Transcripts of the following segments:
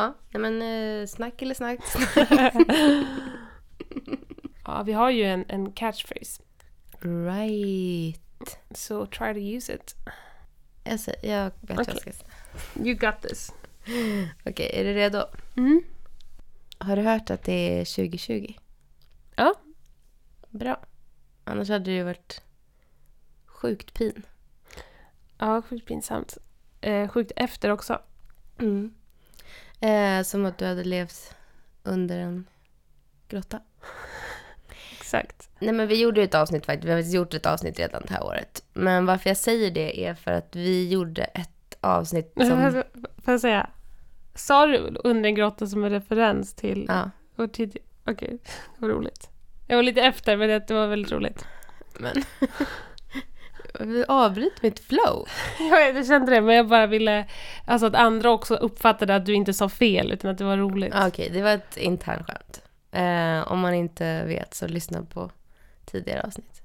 Ja, nej men eh, snack eller snack. Ja, vi har ju en, en catchphrase. right. So try to use it. Sä- jag vet vad jag ska. You got this. Okej, är du redo? Mm. Har du hört att det är 2020? Ja. Bra. Annars hade det ju varit sjukt pin. Ja, sjukt pinsamt. Eh, sjukt efter också. Mm. Eh, som att du hade levt under en grotta. Exakt. Nej men vi gjorde ju ett avsnitt faktiskt. Vi har gjort ett avsnitt redan det här året. Men varför jag säger det är för att vi gjorde ett avsnitt som... Får jag säga? Sa du under en grotta som en referens till Ja, vår tid? Okej, det var roligt. Jag var lite efter, men det var väldigt roligt. men... Vi avbryter mitt flow. Jag kände det, men jag bara ville... Alltså att andra också uppfattade att du inte sa fel, utan att det var roligt. Ah, Okej, det var ett internskämt. Eh, om man inte vet så lyssna på tidigare avsnitt.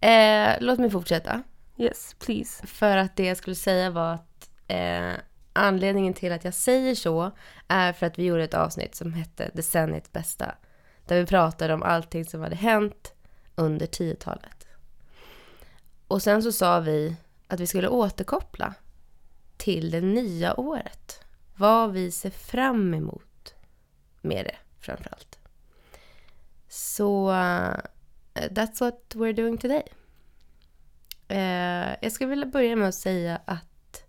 Eh, låt mig fortsätta. Yes, please. För att det jag skulle säga var att eh, anledningen till att jag säger så är för att vi gjorde ett avsnitt som hette Decenniet bästa. Där vi pratade om allting som hade hänt under 10-talet. Och sen så sa vi att vi skulle återkoppla till det nya året. Vad vi ser fram emot med det framförallt. Så uh, that's what we're doing today. Uh, jag skulle vilja börja med att säga att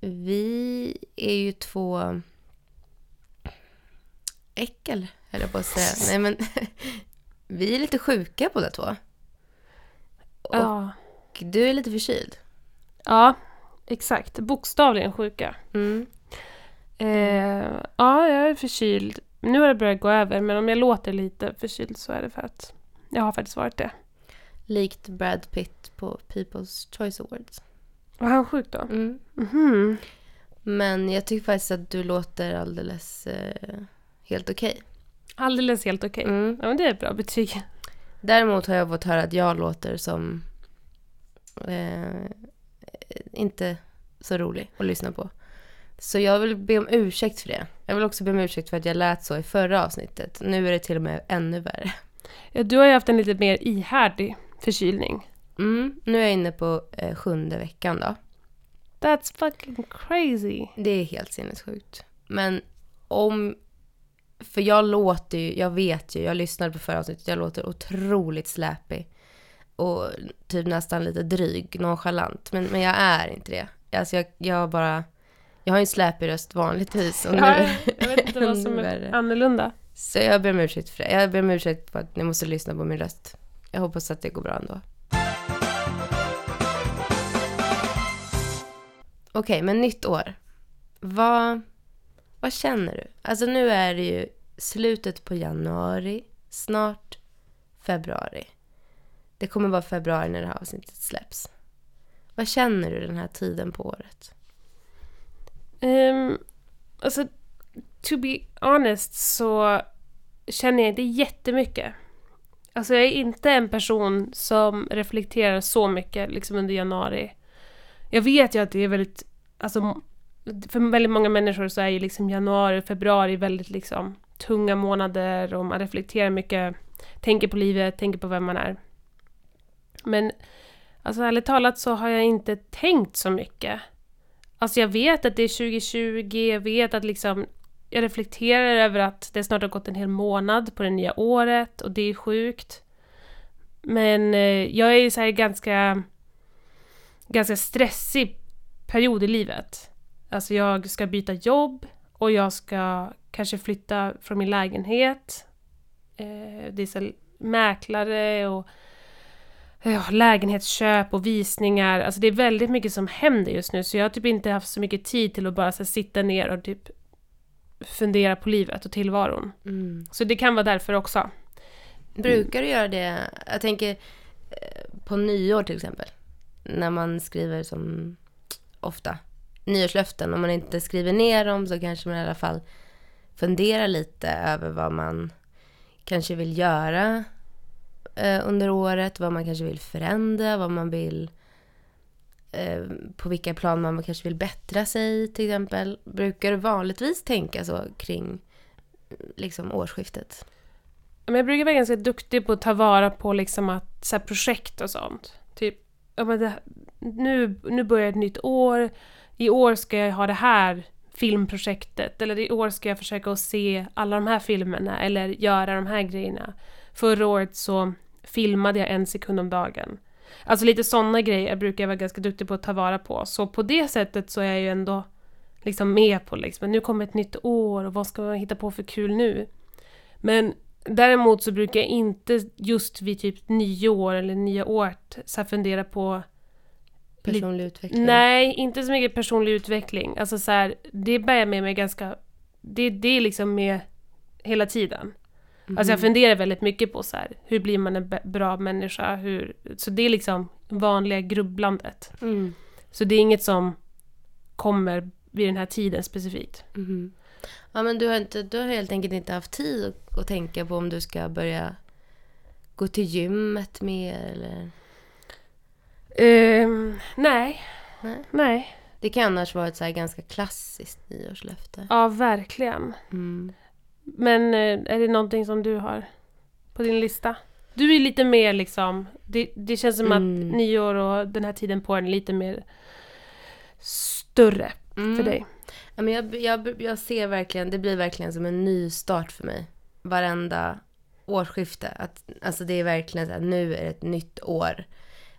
vi är ju två äckel, höll jag på att säga. Nej, men vi är lite sjuka båda två. Och Ja. du är lite förkyld. ja, exakt. Bokstavligen sjuka. Mm. Eh, ja, jag är förkyld. Nu har det börjat gå över, men om jag låter lite förkyld så är det för att jag har faktiskt varit det. Likt Brad Pitt på People's Choice Awards. Var han sjuk då? Mm. Mhm. Men jag tycker faktiskt att du låter alldeles eh, helt okej. Alldeles helt okej. Mm. Ja, men det är ett bra betyg. Däremot har jag fått höra att jag låter som eh, inte så rolig att lyssna på. Så jag vill be om ursäkt för det. Jag vill också be om ursäkt för att jag lät så i förra avsnittet. Nu är det till och med ännu värre. Ja, du har ju haft en lite mer ihärdig förkylning. Mm, nu är jag inne på eh, sjunde veckan då. That's fucking crazy. Det är helt sinnessjukt. Men om... För jag låter ju, jag vet ju, jag lyssnade på förra avsnittet, jag låter otroligt släpig. Och typ nästan lite dryg, nonchalant. Men, men jag är inte det. Alltså jag, jag bara... Jag har ju en släpig röst vanligtvis. Och nu, Ja, jag vet inte vad som är annorlunda. Så jag ber om ursäkt för det. Jag ber om ursäkt för att ni måste lyssna på min röst. Jag hoppas att det går bra ändå. Okej, men nytt år. Vad, vad känner du? Alltså nu är det ju slutet på januari, snart februari. Det kommer vara februari när det här avsnittet släpps. Vad känner du den här tiden på året? Um, alltså, to be honest så känner jag inte jättemycket. Alltså jag är inte en person som reflekterar så mycket liksom under januari. Jag vet ju att det är väldigt, alltså för väldigt många människor så är ju liksom januari och februari väldigt liksom tunga månader och man reflekterar mycket, tänker på livet, tänker på vem man är. Men alltså ärligt talat så har jag inte tänkt så mycket. Alltså jag vet att det är 2020, jag vet att liksom jag reflekterar över att det snart har gått en hel månad på det nya året och det är sjukt. Men eh, jag är ju såhär ganska, ganska stressig period i livet. Alltså jag ska byta jobb och jag ska kanske flytta från min lägenhet. Eh, det är så mäklare och ja, lägenhetsköp och visningar. Alltså det är väldigt mycket som händer just nu så jag har typ inte haft så mycket tid till att bara här, sitta ner och typ fundera på livet och tillvaron. Så det kan vara därför också. Brukar du göra det? Jag tänker eh, på nyår till exempel. När man skriver som ofta nyårslöften. Om man inte skriver ner dem så kanske man i alla fall funderar lite över vad man kanske vill göra eh, under året. Vad man kanske vill förändra, vad man vill eh, på vilka plan man kanske vill bättra sig till exempel. Brukar du vanligtvis tänka så kring liksom årsskiftet? Jag brukar vara ganska duktig på att ta vara på liksom att, så här, projekt och sånt. Typ, ja, men det, nu, nu börjar ett nytt år, i år ska jag ha det här filmprojektet, eller i år ska jag försöka att se alla de här filmerna, eller göra de här grejerna. Förra året så filmade jag en sekund om dagen. Alltså lite sådana grejer brukar jag vara ganska duktig på att ta vara på. Så på det sättet så är jag ju ändå liksom med på liksom, nu kommer ett nytt år och vad ska man hitta på för kul nu? Men däremot så brukar jag inte just vid typ nyår eller nya året så här fundera på Personlig utveckling? Nej, inte så mycket personlig utveckling. Alltså så här, det bär jag med mig ganska... Det, det är liksom med hela tiden. Alltså jag Mhm. funderar väldigt mycket på så här, hur blir man en bra människa? Hur, så det är liksom vanliga grubblandet. Mm. Så det är inget som kommer vid den här tiden specifikt. Mhm. Ja, men du har, inte, du har helt enkelt inte haft tid att, att tänka på om du ska börja gå till gymmet mer eller? Ehm, nej, Nej. nej. Det kan annars vara ett så här ganska klassiskt nyårslöfte. Ja, verkligen. Mm. Men eh, är det någonting som du har på din lista? Du är lite mer liksom, det, det känns som Mm. att nyår och den här tiden på året är lite mer större Mm. för dig. Ja, men jag, jag, jag ser verkligen, det blir verkligen som en ny start för mig. Varenda årsskifte. Att, alltså det är verkligen så här, nu är det ett nytt år.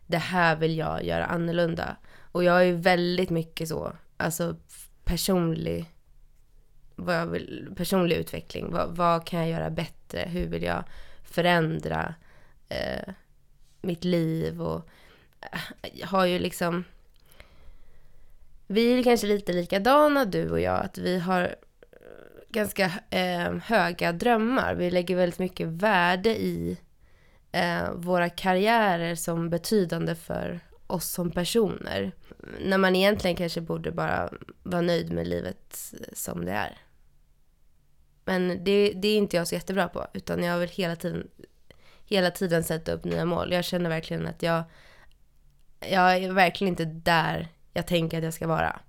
Det här vill jag göra annorlunda. Och jag är ju väldigt mycket så, alltså personlig, vad jag vill, personlig utveckling. Vad, vad kan jag göra bättre? Hur vill jag förändra eh, mitt liv? Och eh, jag har ju liksom vi är kanske lite likadana du och jag, att vi har eh, ganska eh, höga drömmar. Vi lägger väldigt mycket värde i eh, våra karriärer som betydande för oss som personer. När man egentligen kanske borde bara vara nöjd med livet som det är. Men det, det är inte jag så jättebra på, utan jag vill hela tiden, hela tiden sätta upp nya mål. Jag känner verkligen att jag, jag är verkligen inte där jag tänker att jag ska vara.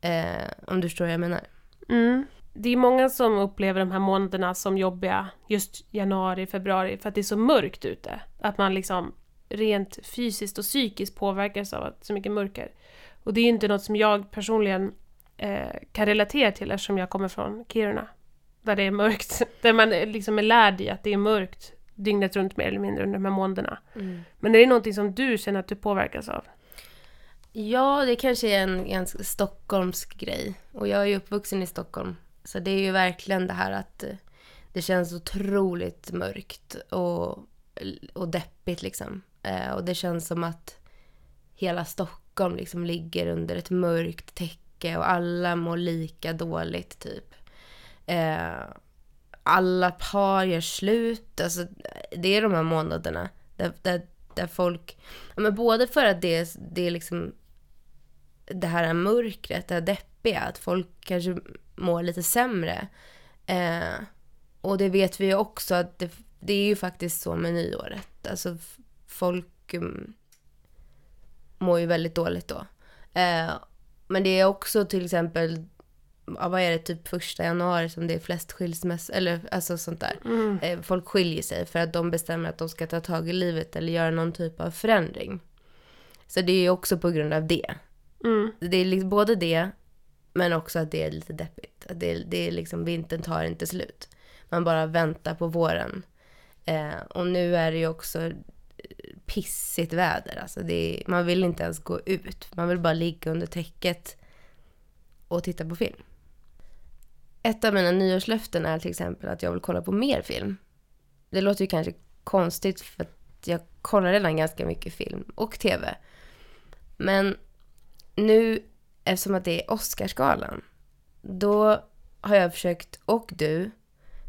Eh, om du förstår vad jag menar. Mm. Det är många som upplever de här månaderna som jobbiga, just januari, februari, för att det är så mörkt ute. Att man liksom rent fysiskt och psykiskt påverkas av att så mycket mörker. Och det är inte något som jag personligen eh, kan relatera till eftersom jag kommer från Kiruna. Där det är mörkt, där man liksom är lärd i att det är mörkt dygnet runt mer eller mindre under de här månaderna. Men är det någonting som du känner att du påverkas av? Ja, det kanske är en ganska stockholmsk grej. Och jag är ju uppvuxen i Stockholm. Så det är ju verkligen det här att eh, det känns otroligt mörkt och, och deppigt liksom. Eh, och det känns som att hela Stockholm liksom ligger under ett mörkt täcke och alla mår lika dåligt typ. Eh, alla par gör slut. Alltså, det är de här månaderna där, där, där folk... Ja, men både för att det, är- det är liksom det här är mörkret, det här deppiga, att folk kanske mår lite sämre. Eh, och det vet vi ju också att det, det är ju faktiskt så med nyåret. Alltså folk um, mår ju väldigt dåligt då. Eh, men det är också till exempel, ja, vad är det, typ första januari som det är flest skilsmässor, eller alltså sånt där. Eh, folk skiljer sig för att de bestämmer att de ska ta tag i livet eller göra någon typ av förändring. Så det är ju också på grund av det. Mm. Det är liksom både det, men också att det är lite deppigt. Att det, det är liksom, vintern tar inte slut. Man bara väntar på våren. Eh, och nu är det ju också eh, pissigt väder. Alltså det är, man vill inte ens gå ut. Man vill bara ligga under täcket och titta på film. Ett av mina nyårslöften är till exempel att jag vill kolla på mer film. Det låter ju kanske konstigt för att jag kollar redan ganska mycket film och tv. Men nu, eftersom att det är Oscarsgalan, då har jag försökt, och du,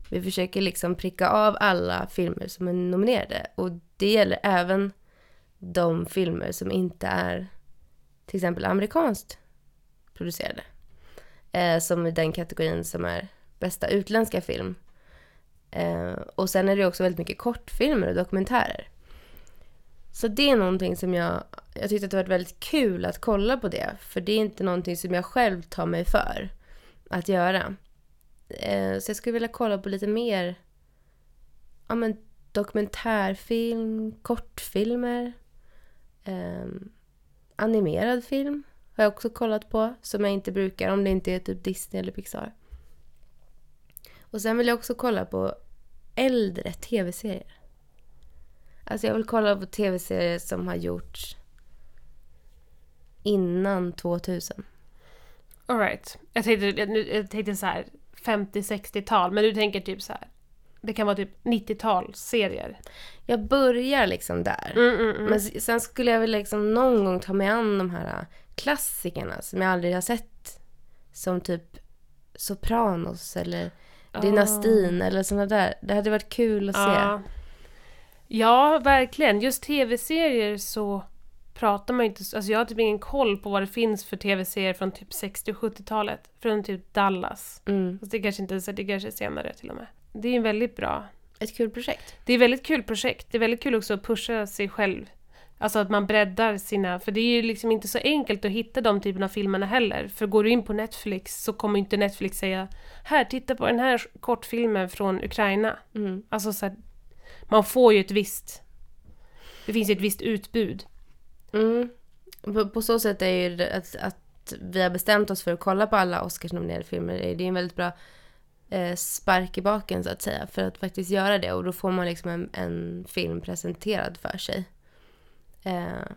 vi försöker liksom pricka av alla filmer som är nominerade. Och det gäller även de filmer som inte är till exempel amerikanskt producerade. Eh, som i den kategorin som är bästa utländska film. Eh, och sen är det också väldigt mycket kortfilmer och dokumentärer. Så det är någonting som jag, jag tyckte att det var väldigt kul att kolla på det. För det är inte någonting som jag själv tar mig för att göra. Eh, så jag skulle vilja kolla på lite mer ja, men dokumentärfilm, kortfilmer, eh, animerad film har jag också kollat på som jag inte brukar om det inte är typ Disney eller Pixar. Och sen vill jag också kolla på äldre tv-serier. Alltså jag vill kolla på tv-serier som har gjorts innan 2000. Alright. Jag tänkte, jag, tänkte så här 50-60-tal, men du tänker typ så här. Det kan vara typ 90-tal serier. Jag börjar liksom där. Mm, mm, mm. Men sen skulle jag väl liksom någon gång ta mig an de här klassikerna som jag aldrig har sett. Som typ Sopranos eller Dynastin eller såna där. Det hade varit kul att se. Ja. verkligen. Just tv-serier så pratar man ju inte... Alltså jag har typ ingen koll på vad det finns för tv-serier från typ 60 och 70-talet. Från typ Dallas. Mm. Fast det kanske inte är det kanske är senare till och med. Det är en väldigt bra... Ett kul projekt. Det är ett väldigt kul projekt. Det är väldigt kul också att pusha sig själv. Alltså att man breddar sina... För det är ju liksom inte så enkelt att hitta de typerna av filmerna heller. För går du in på Netflix så kommer inte Netflix säga Här, titta på den här kortfilmen från Ukraina. Mm. Alltså så här, man får ju ett visst... Det finns ju ett visst utbud. Mm. På, på så sätt är ju det att, att vi har bestämt oss för att kolla på alla Oscarsnominerade filmer. Det är en väldigt bra eh, spark i baken så att säga. För att faktiskt göra det. Och då får man liksom en, en film presenterad för sig. Eh,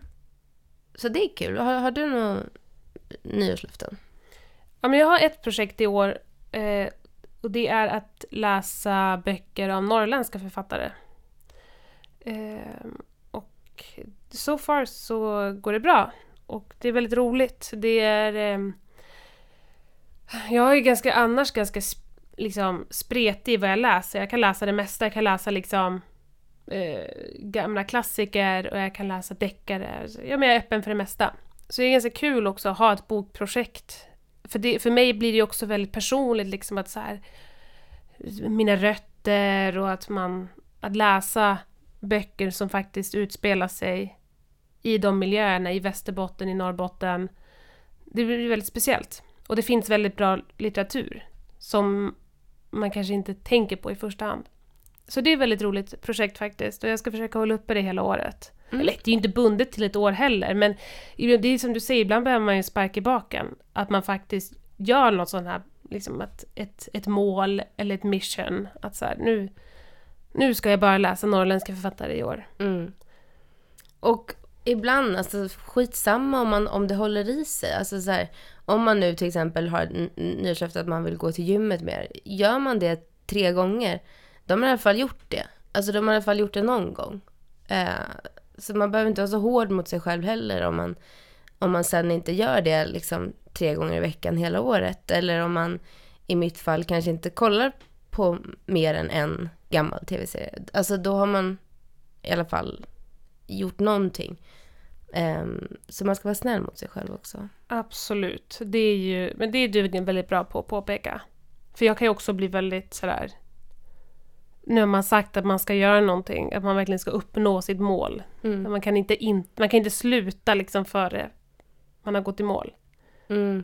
så det är kul. Har, har du några nyårslöften? Ja, men jag har ett projekt i år eh, och det är att läsa böcker av norrländska författare. Eh, och so far så går det bra och det är väldigt roligt. Det är... Eh, jag är ju ganska, annars ganska sp- liksom, spretig i vad jag läser. Jag kan läsa det mesta. Jag kan läsa liksom eh, gamla klassiker och jag kan läsa deckare. Alltså, ja, men jag är öppen för det mesta. Så det är ganska kul också att ha ett bokprojekt. För, det, för mig blir det ju också väldigt personligt, liksom att så här, mina rötter och att man, att läsa böcker som faktiskt utspelar sig i de miljöerna, i Västerbotten, i Norrbotten. Det blir väldigt speciellt. Och det finns väldigt bra litteratur som man kanske inte tänker på i första hand. Så det är ett väldigt roligt projekt faktiskt och jag ska försöka hålla uppe det hela året. Mm. Eller det är ju inte bundet till ett år heller, men det är som du säger, ibland behöver man ju sparka i baken. Att man faktiskt gör något sånt här, liksom ett, ett, ett mål eller ett mission. Att så här, nu, nu ska jag bara läsa norrländska författare i år. Mm. Och ibland, alltså skitsamma om, man, om det håller i sig. Alltså så här, om man nu till exempel har nyårslöfte att man vill gå till gymmet mer. Gör man det tre gånger, de har i alla fall gjort det. Alltså de har i alla fall gjort det någon gång. Eh, så man behöver inte vara så hård mot sig själv heller om man, om man sen inte gör det liksom tre gånger i veckan hela året. Eller om man i mitt fall kanske inte kollar på mer än en gammal tv-serie. Alltså då har man i alla fall gjort någonting. Ehm, så man ska vara snäll mot sig själv också. Absolut. Det är ju, men det är du väldigt bra på att påpeka. För jag kan ju också bli väldigt sådär... Nu har man sagt att man ska göra någonting, att man verkligen ska uppnå sitt mål. Mm. Man kan inte, in, man kan inte sluta liksom före man har gått i mål. Mm.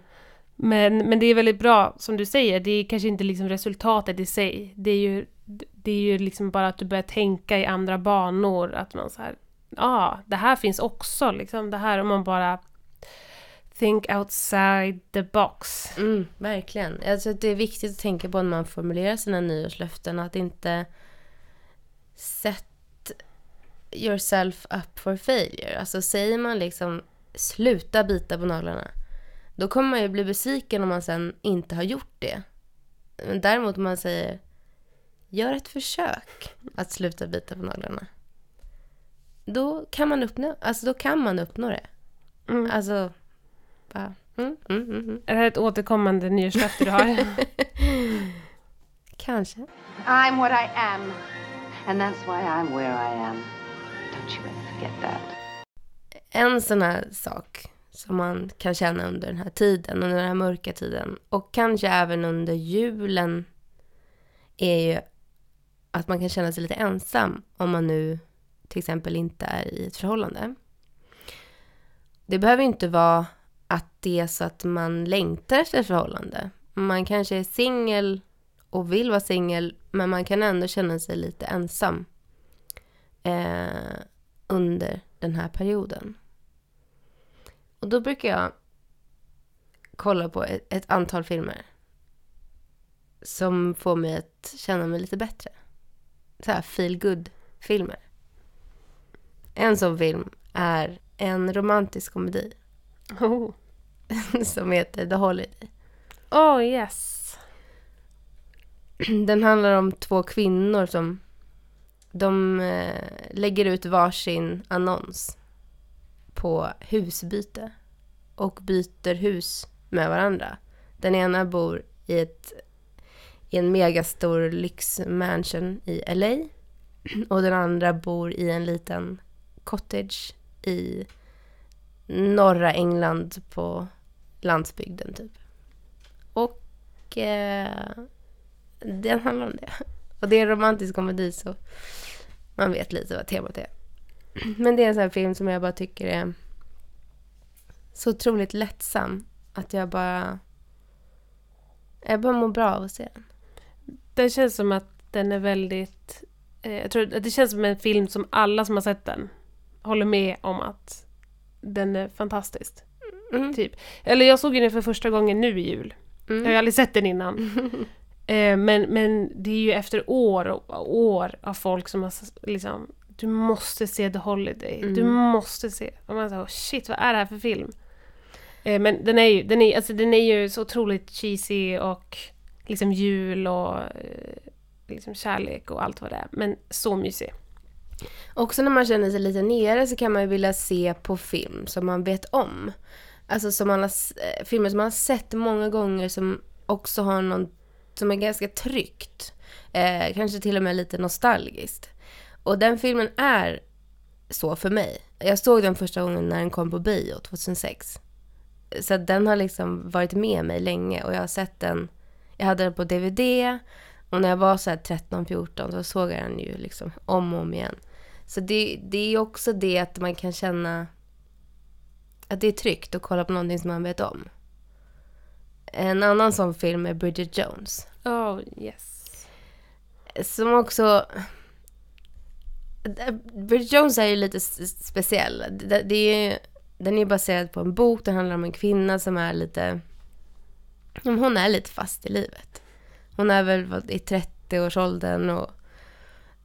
Men, men det är väldigt bra, som du säger, det är kanske inte liksom resultatet i sig. Det är ju, det är ju liksom bara att du börjar tänka i andra banor, att man så här, ja, ah, det här finns också, liksom det här om man bara think outside the box. Mm, verkligen. Jag tror att det är viktigt att tänka på när man formulerar sina nyårslöften att inte set yourself up for failure. Alltså säger man liksom sluta bita på naglarna då kommer man ju bli besviken om man sen inte har gjort det. Men däremot om man säger gör ett försök att sluta bita på naglarna. Då kan man uppnå, alltså då kan man uppnå det. Mm. Alltså, bara, mm, mm, mm, mm. Är det här ett återkommande nyårslöfte du har? Kanske. I'm what I am. And that's why I'm where I am. Don't you ever forget that. En sån här sak som man kan känna under den här tiden, under den här mörka tiden och kanske även under julen är ju att man kan känna sig lite ensam om man nu till exempel inte är i ett förhållande. Det behöver inte vara att det är så att man längtar efter ett förhållande. Man kanske är singel och vill vara singel men man kan ändå känna sig lite ensam eh, under den här perioden. Och då brukar jag kolla på ett, ett antal filmer som får mig att känna mig lite bättre. Så här feel good filmer En sån film är en romantisk komedi Oh. som heter The Holiday. oh yes. Den handlar om två kvinnor som de eh, lägger ut varsin annons på husbyte och byter hus med varandra. Den ena bor i, ett, i en megastor lyxmansion i LA och den andra bor i en liten cottage i norra England på landsbygden typ. Och eh, den handlar om det. Och det är en romantisk komedi så man vet lite vad temat är. Men det är en sån här film som jag bara tycker är så otroligt lättsam att jag bara... Jag bara mår bra av att se den. Det känns som att den är väldigt... Eh, jag tror att det känns som en film som alla som har sett den håller med om att den är fantastisk. Mm. Typ. Eller jag såg den för första gången nu i jul. Jag har ju Mm. aldrig sett den innan. Eh, men, men det är ju efter år och år av folk som har liksom Du måste se The Holiday. Du Mm. måste se. Och man säger shit vad är det här för film? Eh, men den är ju, den är, alltså, den är ju så otroligt cheesy och liksom jul och eh, liksom kärlek och allt vad det är. Men så mysig. Också när man känner sig lite nere så kan man ju vilja se på film som man vet om. Alltså som man har, eh, filmer som man har sett många gånger som också har någon som är ganska tryggt. Eh, kanske till och med lite nostalgiskt. Och den filmen är så för mig. Jag såg den första gången när den kom på bio 2006. Så den har liksom varit med mig länge och jag har sett den. Jag hade den på DVD och när jag var så här 13-14 så såg jag den ju liksom om och om igen. Så det, det är också det att man kan känna att det är tryggt att kolla på någonting som man vet om. En annan sån film är Bridget Jones. Oh yes. Som också... Bridget Jones är ju lite speciell. Det, det är ju, den är baserad på en bok. Den handlar om en kvinna som är lite... Hon är lite fast i livet. Hon är väl i 30-årsåldern och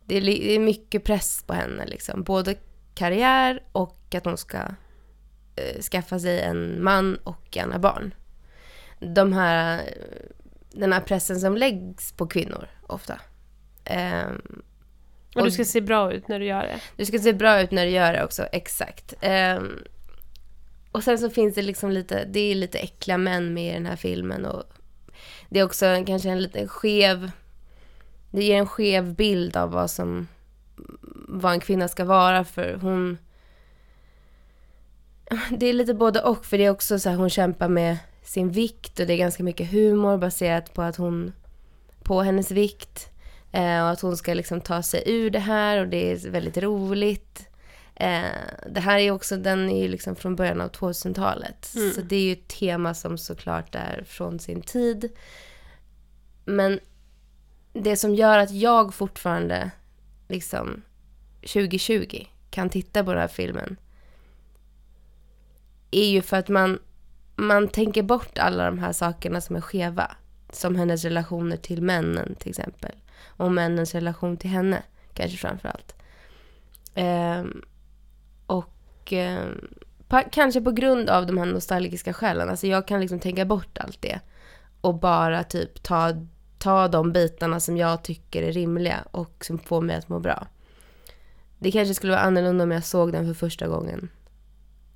det är, det är mycket press på henne. Liksom. Både karriär och att hon ska eh, skaffa sig en man och gärna barn. De här, den här pressen som läggs på kvinnor ofta. Eh, och du ska se bra ut när du gör det. du ska se bra ut när du gör det också, exakt. Ehm, och sen så finns det liksom lite, det är lite äckliga män med i den här filmen och det är också en- kanske en lite skev, det ger en skev bild av vad som, vad en kvinna ska vara för hon, det är lite både och för det är också så här hon kämpar med sin vikt och det är ganska mycket humor baserat på att hon, på hennes vikt. Eh, och att hon ska liksom ta sig ur det här och det är väldigt roligt. Eh, det här är också, den är ju liksom från början av 2000-talet. Mm. Så det är ju ett tema som såklart är från sin tid. Men det som gör att jag fortfarande liksom 2020 kan titta på den här filmen är ju för att man, man tänker bort alla de här sakerna som är skeva. Som hennes relationer till männen till exempel. Och männens relation till henne, kanske framför allt. Ehm, och ehm, pa, kanske på grund av de här nostalgiska skälen. Alltså jag kan liksom tänka bort allt det. Och bara typ ta, ta de bitarna som jag tycker är rimliga och som får mig att må bra. Det kanske skulle vara annorlunda om jag såg den för första gången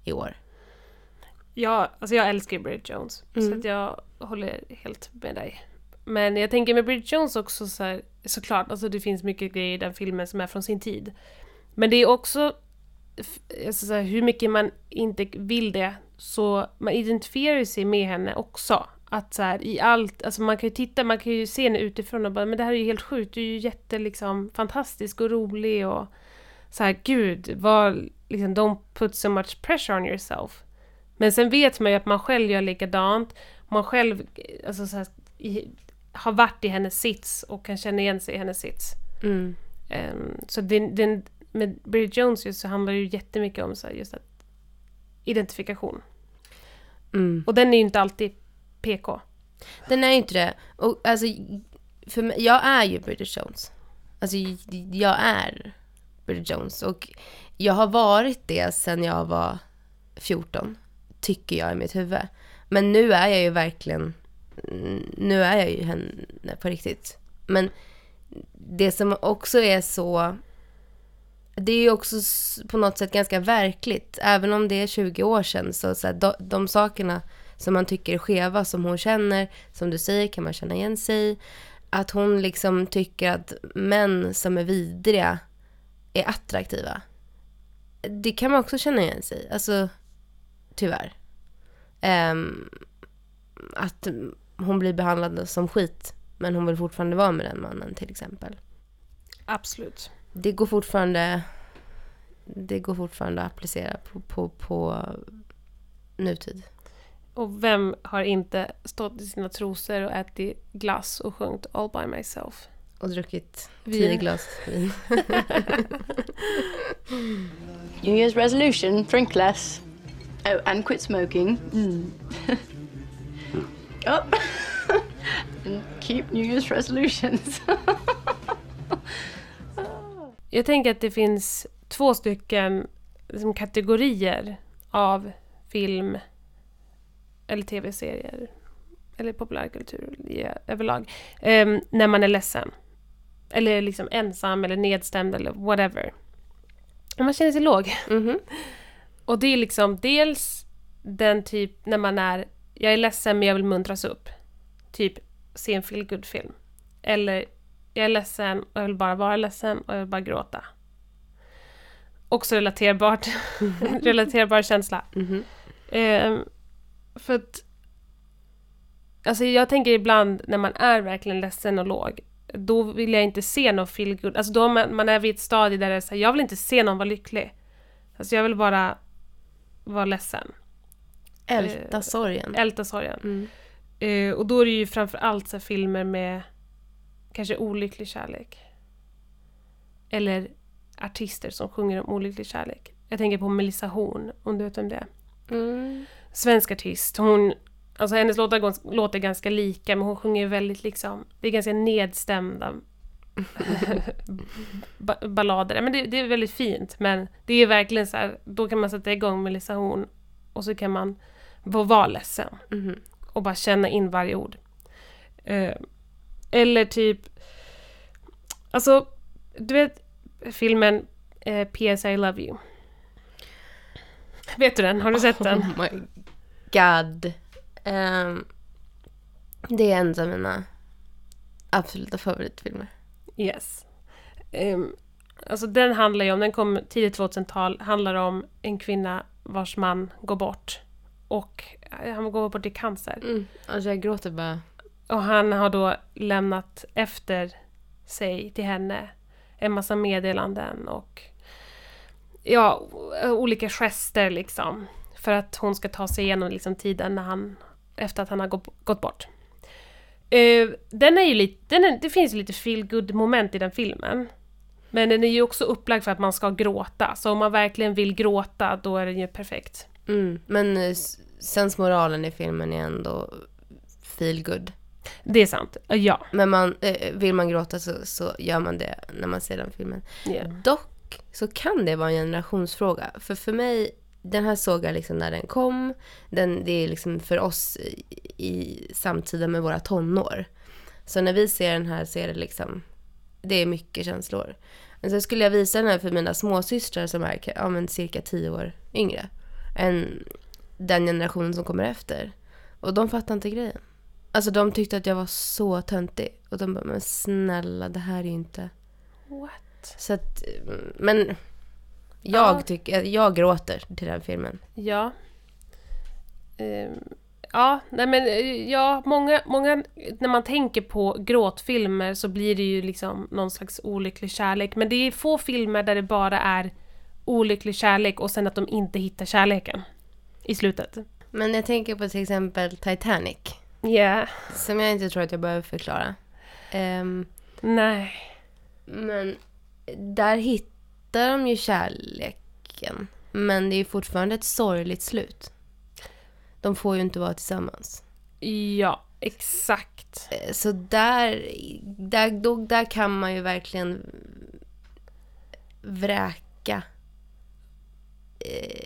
i år. Ja, alltså jag älskar Bridget Jones. Så Mm. att jag håller helt med dig. Men jag tänker med Bridget Jones också så här, såklart, alltså det finns mycket grejer i den filmen som är från sin tid. Men det är också, alltså så här, hur mycket man inte vill det, så man identifierar sig med henne också. Att så här, i allt, alltså man kan ju titta, man kan ju se henne utifrån och bara, men det här är ju helt sjukt, du är ju jätte liksom fantastisk och rolig och så här, gud, vad, liksom, don't put so much pressure on yourself. Men sen vet man ju att man själv gör likadant. Man själv alltså, så här, i, har varit i hennes sits och kan känna igen sig i hennes sits. Mm. Um, så den, den, med Bridget Jones just så handlar det ju jättemycket om så just att identifikation. Mm. Och den är ju inte alltid PK. Den är inte det. Och alltså, för mig, jag är ju Bridget Jones. Alltså, jag är Bridget Jones. Och jag har varit det sen jag var 14, tycker jag i mitt huvud. Men nu är jag ju verkligen, nu är jag ju henne på riktigt. Men det som också är så, det är ju också på något sätt ganska verkligt. Även om det är 20 år sedan så, så här, de, de sakerna som man tycker är skeva, som hon känner, som du säger kan man känna igen sig i. Att hon liksom tycker att män som är vidriga är attraktiva. Det kan man också känna igen sig i. Alltså, tyvärr. Um, att hon blir behandlad som skit, men hon vill fortfarande vara med den mannen till exempel. Absolut. Det går fortfarande, det går fortfarande att applicera på, på, på nutid. Och vem har inte stått i sina trosor och ätit glass och sjungit All by myself? Och druckit tio glas vin. New Year's resolution drink less. Oh, and quit smoking. Mm. oh. and keep New Year's resolutions. Jag tänker att det finns två stycken liksom, kategorier av film eller tv-serier eller populärkultur överlag. Ehm, när man är ledsen. Eller liksom ensam eller nedstämd eller whatever. Man känner sig låg. Mhm. Och det är liksom dels den typ när man är, jag är ledsen men jag vill muntras upp. Typ se en feel film Eller jag är ledsen och jag vill bara vara ledsen och jag vill bara gråta. Också relaterbart. relaterbar känsla. Mhm. Ehm, för att Alltså jag tänker ibland när man är verkligen ledsen och låg då vill jag inte se någon feel good. Alltså då man, man är vid ett stadie där det är så här, jag vill inte se någon vara lycklig. Alltså jag vill bara vara ledsen. Älta Eh, sorgen. Älta sorgen. Mm. Eh, och då är det ju framför allt så här filmer med kanske olycklig kärlek. Eller artister som sjunger om olycklig kärlek. Jag tänker på Melissa Horn, om du vet vem det är. Mm. Svensk artist. Hon, alltså hennes låtar låter ganska lika men hon sjunger ju väldigt liksom, det är ganska nedstämda ba- ballader. Men det, det är väldigt fint men det är verkligen så här, då kan man sätta igång Melissa Horn och så kan man vara ledsen Mhm. och bara känna in varje ord. Eh, eller typ... Alltså, du vet filmen eh, P.S. I Love You? Vet du den? Har du sett den? Oh my god. Ehm, det är en av mina absoluta favoritfilmer. Yes. Um, alltså den handlar ju om, den kom tidigt 2000-tal, handlar om en kvinna vars man går bort. Och eh, han går bort i cancer. Mm. Alltså jag gråter bara. Och han har då lämnat efter sig till henne en massa meddelanden och ja, olika gester liksom. För att hon ska ta sig igenom liksom tiden när han, efter att han har gått, bort. Eh, den är ju lite, den är, det finns ju lite feel good moment i den filmen. Men den är ju också upplagd för att man ska gråta. Så om man verkligen vill gråta, då är den ju perfekt. Mm. Men eh, sensmoralen i filmen är ändå feel good. Det är sant. Ja. Men man, eh, vill man gråta så, så gör man det när man ser den filmen. ja. Dock så kan det vara en generationsfråga. För för mig, den här såg jag liksom när den kom. Den, det är liksom för oss i, i samtida med våra tonår. Så när vi ser den här så är det liksom, det är mycket känslor. Men så skulle jag visa den här för mina småsystrar som är ja, men cirka tio år yngre än den generationen som kommer efter. Och de fattar inte grejen. Alltså de tyckte att jag var så töntig. Och de bara, men snälla det här är ju inte... What? Så att, men jag Ja. tycker, jag gråter till den filmen. Ja. Ehm, Ja, nej men eh, ja, många, många, när man tänker på gråtfilmer så blir det ju liksom någon slags olycklig kärlek. Men det är få filmer där det bara är olycklig kärlek och sen att de inte hittar kärleken i slutet. Men jag tänker på till exempel Titanic. Ja, Som jag inte tror att jag behöver förklara. Ehm, nej. men där hittar de ju kärleken. Men det är ju fortfarande ett sorgligt slut. De får ju inte vara tillsammans. Ja, exakt. Eh, Så där, där, då, där kan man ju verkligen vräka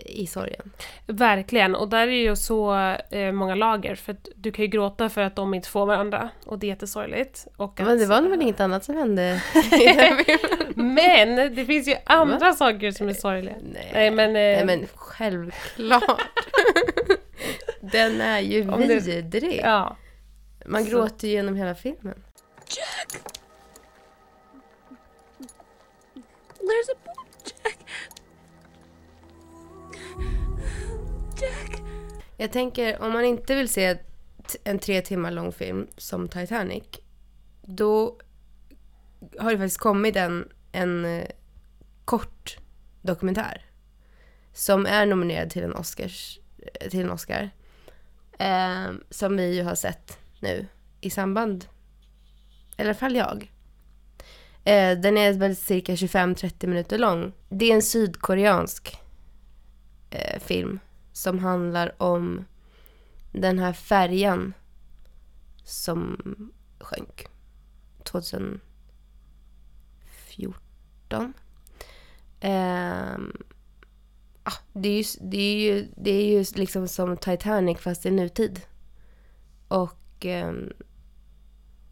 i sorgen. Verkligen, och där är ju så eh, många lager. För att du kan ju gråta för att de inte får varandra och det är jättesorgligt. Och Men att- det var väl inget annat som hände? Men det finns ju andra saker som är sorgliga. Nej. Nej men, eh, Nej men självklart. Den är ju Om det- vidrig. ja. Man gråter ju genom hela filmen. There's a boy, Jack. Jack. Jag tänker om man inte vill se en tre timmar lång film som Titanic. Då har det faktiskt kommit en, en eh, kort dokumentär. Som är nominerad till en, Oscars, eh, till en Oscar. Eh, som vi ju har sett nu i samband, i alla fall jag. Eh, den är väl cirka 25-30 minuter lång. Det är en sydkoreansk eh, film som handlar om den här färjan som sjönk 2014. Eh, ah, det, är ju, det, är ju, det är ju liksom som Titanic fast i nutid. Och eh,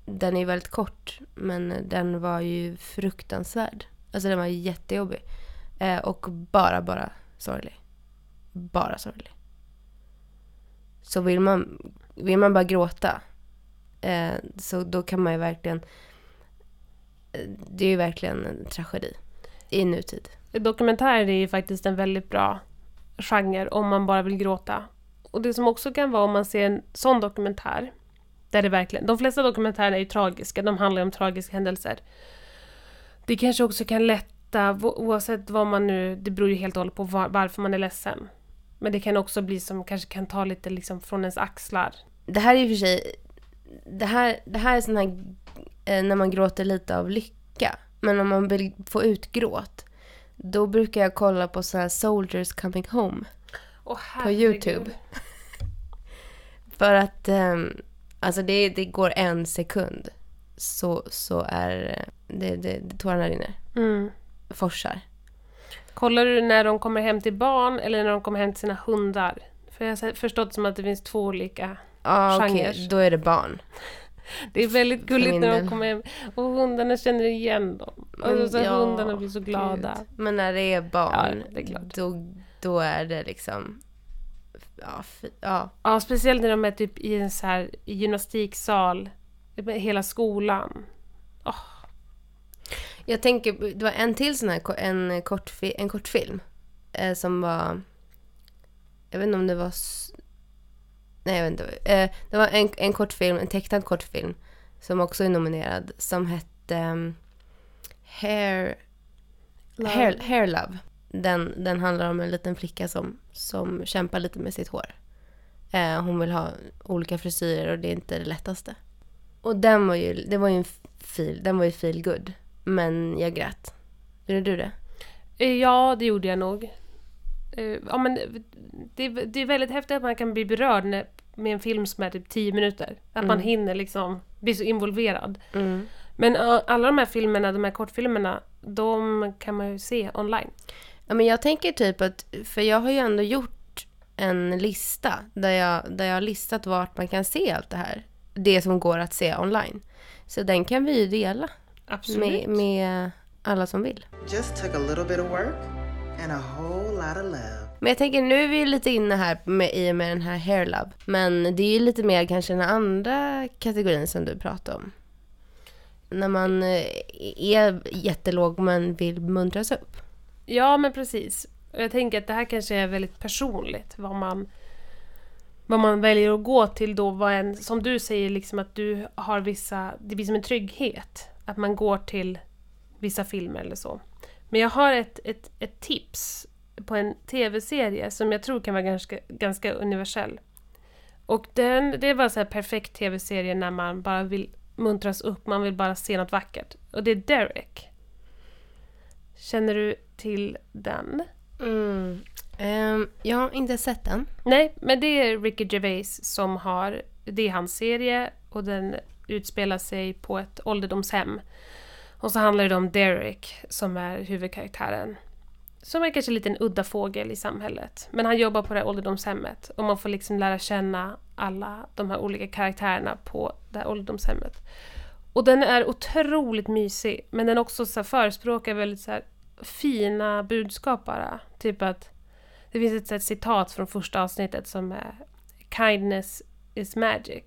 den är väldigt kort men den var ju fruktansvärd. Alltså den var jättejobbig. Eh, och bara, bara sorglig. Bara sorglig. Så vill man, vill man bara gråta eh, så då kan man ju verkligen... Eh, det är ju verkligen en tragedi i nutid. Dokumentärer är ju faktiskt en väldigt bra genre om man bara vill gråta. Och det som också kan vara om man ser en sån dokumentär, där det verkligen, de flesta dokumentärer är ju tragiska, de handlar om tragiska händelser. Det kanske också kan lätta, oavsett vad man nu, det beror ju helt och hållet på var, varför man är ledsen. Men det kan också bli som kanske kan ta lite liksom från ens axlar. Det här är ju för sig... Det här, det här är sån här eh, när man gråter lite av lycka. Men om man vill få ut gråt då brukar jag kolla på så här Soldiers Coming Home. Åh, på. Youtube. För att ehm, alltså det, det går en sekund så, så är eh, det, det, det tårarna rinner. Mm. Forsar. Kollar du när de kommer hem till barn eller när de kommer hem till sina hundar? För jag har förstått som att det finns två olika. Okej. Genrer. Då är det barn. Det är väldigt gulligt när de kommer hem och hundarna känner igen dem. Alltså, så ja, hundarna blir så glada. Gud. Men när det är barn, Ja, det är. Då, då är det liksom... Ja, ja. Ja, speciellt när de är typ i en så här gymnastiksal. Hela skolan. Jag tänker, det var en till sån här en, kortfi, en kortfilm. Eh, som var... Jag vet inte om det var... Nej, jag vet inte. Eh, det var en, en kortfilm, en tecknad kortfilm. Som också är nominerad. Som hette... Um, Hair... Love. Hair, Hair Love. Den, den handlar om en liten flicka som, som kämpar lite med sitt hår. Eh, hon vill ha olika frisyrer och det är inte det lättaste. Och den var ju, det var ju en fil, den var ju feel good. Men jag grät. Gjorde du det? Eh, Ja, det gjorde jag nog. Eh, Ja, men det, det är väldigt häftigt att man kan bli berörd när, med en film som är typ 10 minuter. Att man hinner liksom bli så involverad. Men ja, alla de här filmerna, de här kortfilmerna, de kan man ju se online. Ja, men jag tänker typ att, för jag har ju ändå gjort en lista där jag, där jag har listat vart man kan se allt det här. Det som går att se online. Så den kan vi ju dela Absolut. med, med alla som vill. Just took a little bit of work and a whole lot of love. Men jag tänker nu är vi lite inne här med, i och med den här hair love. Men det är ju lite mer kanske den andra kategorin som du pratade om. När man eh, är jättelåg men vill muntras upp. Ja, men precis. Jag tänker att det här kanske är väldigt personligt, vad man, vad man väljer att gå till då, vad en, som du säger, liksom att du har vissa, det blir som en trygghet. Att man går till vissa filmer eller så. Men jag har ett, ett, ett tips på en tv-serie som jag tror kan vara ganska, ganska universell. Och den, det var så här perfekt tv-serie när man bara vill muntras upp, man vill bara se något vackert. Och det är Derek. Känner du till den? Mm. Ehm, jag har inte sett den. Nej, men det är Ricky Gervais som har, det är hans serie och den utspelar sig på ett ålderdomshem. Och så handlar det om Derek som är huvudkaraktären. Som är kanske en liten udda fågel i samhället. Men han jobbar på det här ålderdomshemmet och man får liksom lära känna alla de här olika karaktärerna på det här ålderdomshemmet. Och den är otroligt mysig, men den också så här förespråkar väldigt så här fina budskap bara. Typ att det finns ett, ett citat från första avsnittet som är Kindness is magic.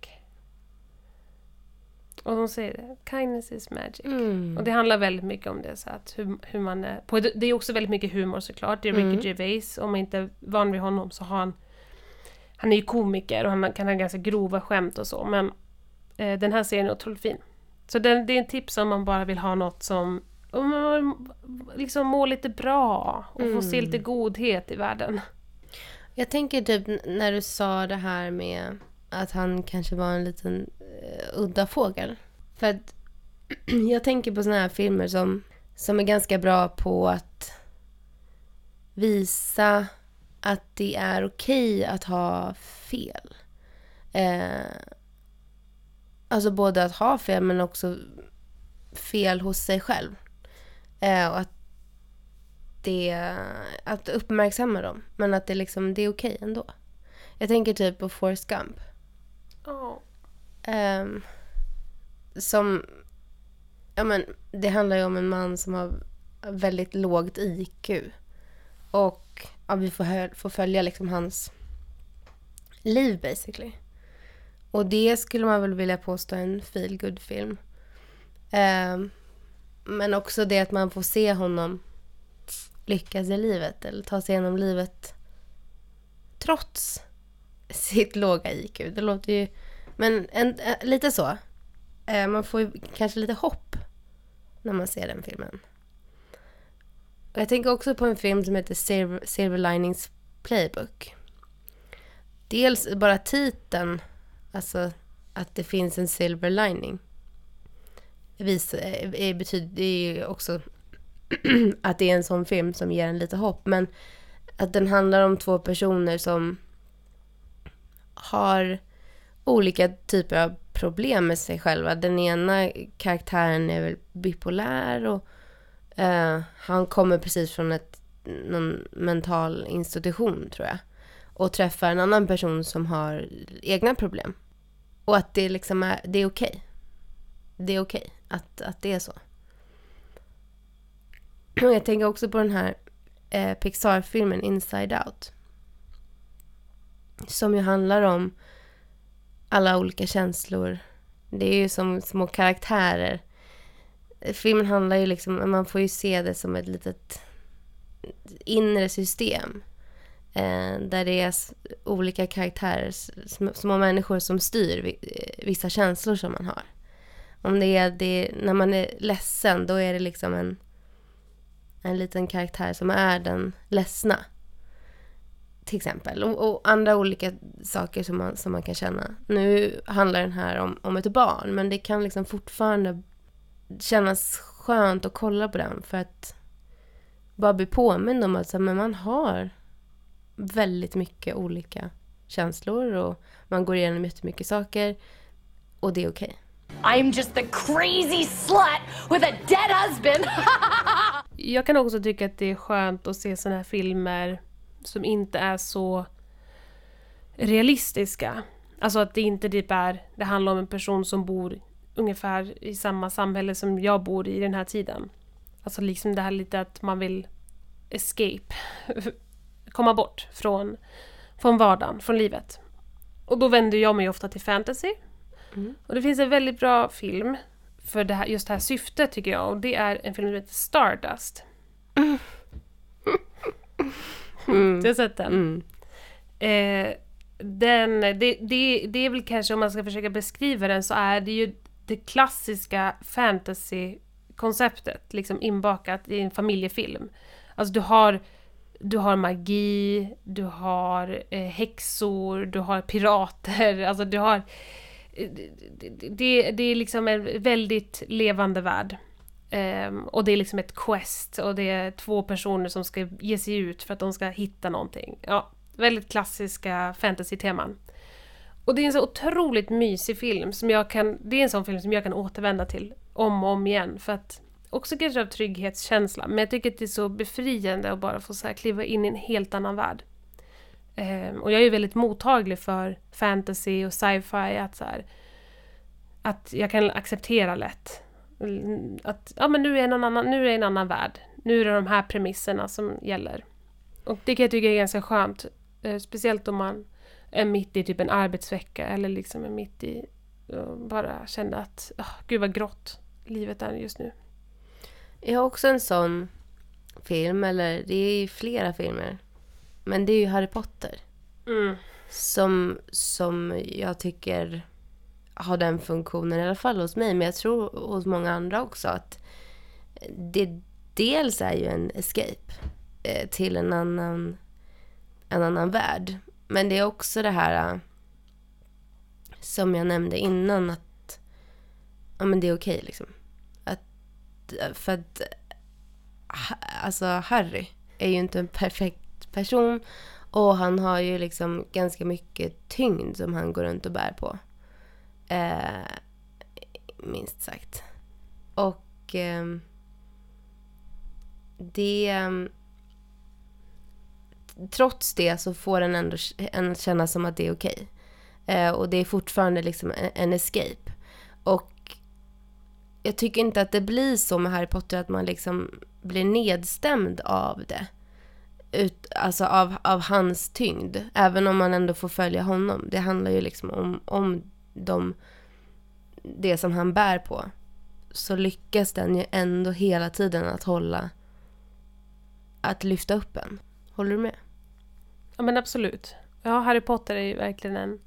Och de säger det, kindness is magic. Mm. Och det handlar väldigt mycket om det. Så att hur, hur man är, på, det är också väldigt mycket humor såklart. Det är Ricky Mm. Gervais. Om man inte är van vid honom så har han... Han är ju komiker och han kan ha ganska grova skämt och så. Men eh, den här serien är otroligt fin. Så den, det är en tips om man bara vill ha något som om man liksom mår lite bra och får se Mm. lite godhet i världen. Jag tänker typ när du sa det här med att han kanske var en liten uh, udda fågel. För att jag tänker på såna här filmer som, som är ganska bra på att visa att det är okej att ha fel. Eh, alltså både att ha fel men också fel hos sig själv. Eh, och att det, att uppmärksamma dem. Men att det liksom, det är okej ändå. Jag tänker typ på Forrest Gump. Ja. Ehm, som, ja men det handlar ju om en man som har väldigt lågt IQ. Och ja, vi får, hö- får följa liksom hans liv basically. Och det skulle man väl vilja påstå är en feel good film um, men också det att man får se honom lyckas i livet eller ta sig igenom livet trots sitt låga IQ. Det låter ju... Men en, eh, lite så. Eh, man får ju kanske lite hopp när man ser den filmen. Och jag tänker också på en film som heter Silver, Silver Linings Playbook. Dels bara titeln, alltså att det finns en silver lining. Vis, eh, betyder det är ju också att det är en sån film som ger en lite hopp. Men att den handlar om två personer som har olika typer av problem med sig själva. Den ena karaktären är väl bipolär och eh, han kommer precis från ett, någon mental institution tror jag. Och träffar en annan person som har egna problem. Och att det liksom är, det är okej. Det är okej att, att det är så. Och jag tänker också på den här eh, Pixar-filmen Inside Out. Som ju handlar om alla olika känslor. Det är ju som små karaktärer. Filmen handlar ju liksom, man får ju se det som ett litet inre system. Eh, där det är olika karaktärer, sm- små människor som styr eh, vissa känslor som man har. Om det är det, när man är ledsen, då är det liksom en, en liten karaktär som är den ledsna. Till exempel. Och, och andra olika saker som man, som man kan känna. Nu handlar den här om, om ett barn, men det kan liksom fortfarande kännas skönt att kolla på den för att bara bli påmind om att så men man har väldigt mycket olika känslor och man går igenom jättemycket saker och det är okej. I'm just the crazy slut with a dead husband. Jag kan också tycka att det är skönt att se såna här filmer som inte är så realistiska. Alltså att det inte typ är, det handlar om en person som bor ungefär i samma samhälle som jag bor i den här tiden. Alltså liksom det här lite att man vill escape, komma bort från, från vardagen, från livet. Och då vänder jag mig ofta till fantasy. Och det finns en väldigt bra film för det här, just det här syftet tycker jag och det är en film som heter Stardust. Du har sett den? Mm. Eh, den, det, det, det är väl kanske om man ska försöka beskriva den så är det ju det klassiska fantasy-konceptet liksom inbakat i en familjefilm. Alltså du har, du har magi, du har eh, häxor, du har pirater, alltså du har... eh, Det, det, det är liksom en väldigt levande värld. Ehm, och det är liksom ett quest och det är två personer som ska ge sig ut för att de ska hitta någonting. Ja, väldigt klassiska fantasy-teman. Och det är en så otroligt mysig film som jag kan, det är en sån film som jag kan återvända till om och om igen för att också kanske av trygghetskänsla, men jag tycker att det är så befriande att bara få så här kliva in i en helt annan värld. Ehm, och jag är ju väldigt mottaglig för fantasy och sci-fi, att så här, att jag kan acceptera lätt. Att ja, men nu är, någon annan, nu är det en annan värld. Nu är det de här premisserna som gäller. Och det kan jag tycka är ganska skönt. Eh, speciellt om man är mitt i typ en arbetsvecka eller liksom är mitt i och bara kände att oh, gud vad grått livet är just nu. Jag har också en sån film, eller det är ju flera filmer. Men det är ju Harry Potter. Mm. Som, som jag tycker har den funktionen, i alla fall hos mig, men jag tror hos många andra också, att det dels är ju en escape eh, till en annan, en annan värld. Men det är också det här eh, som jag nämnde innan, att ja, men det är okej liksom. Att, eh, för att alltså Harry är ju inte en perfekt person och han har ju liksom ganska mycket tyngd som han går runt och bär på. Eh, minst sagt. Och eh, det... Ehm, trots det så får den ändå en känna som att det är okej. Eh, och det är fortfarande liksom en, en escape. Och jag tycker inte att det blir så med Harry Potter att man liksom blir nedstämd av det. Ut, alltså av, av hans tyngd. Även om man ändå får följa honom. Det handlar ju liksom om, om de, det som han bär på. Så lyckas den ju ändå hela tiden att hålla, att lyfta upp en. Håller du med? Ja men absolut. Ja, Harry Potter är ju verkligen en,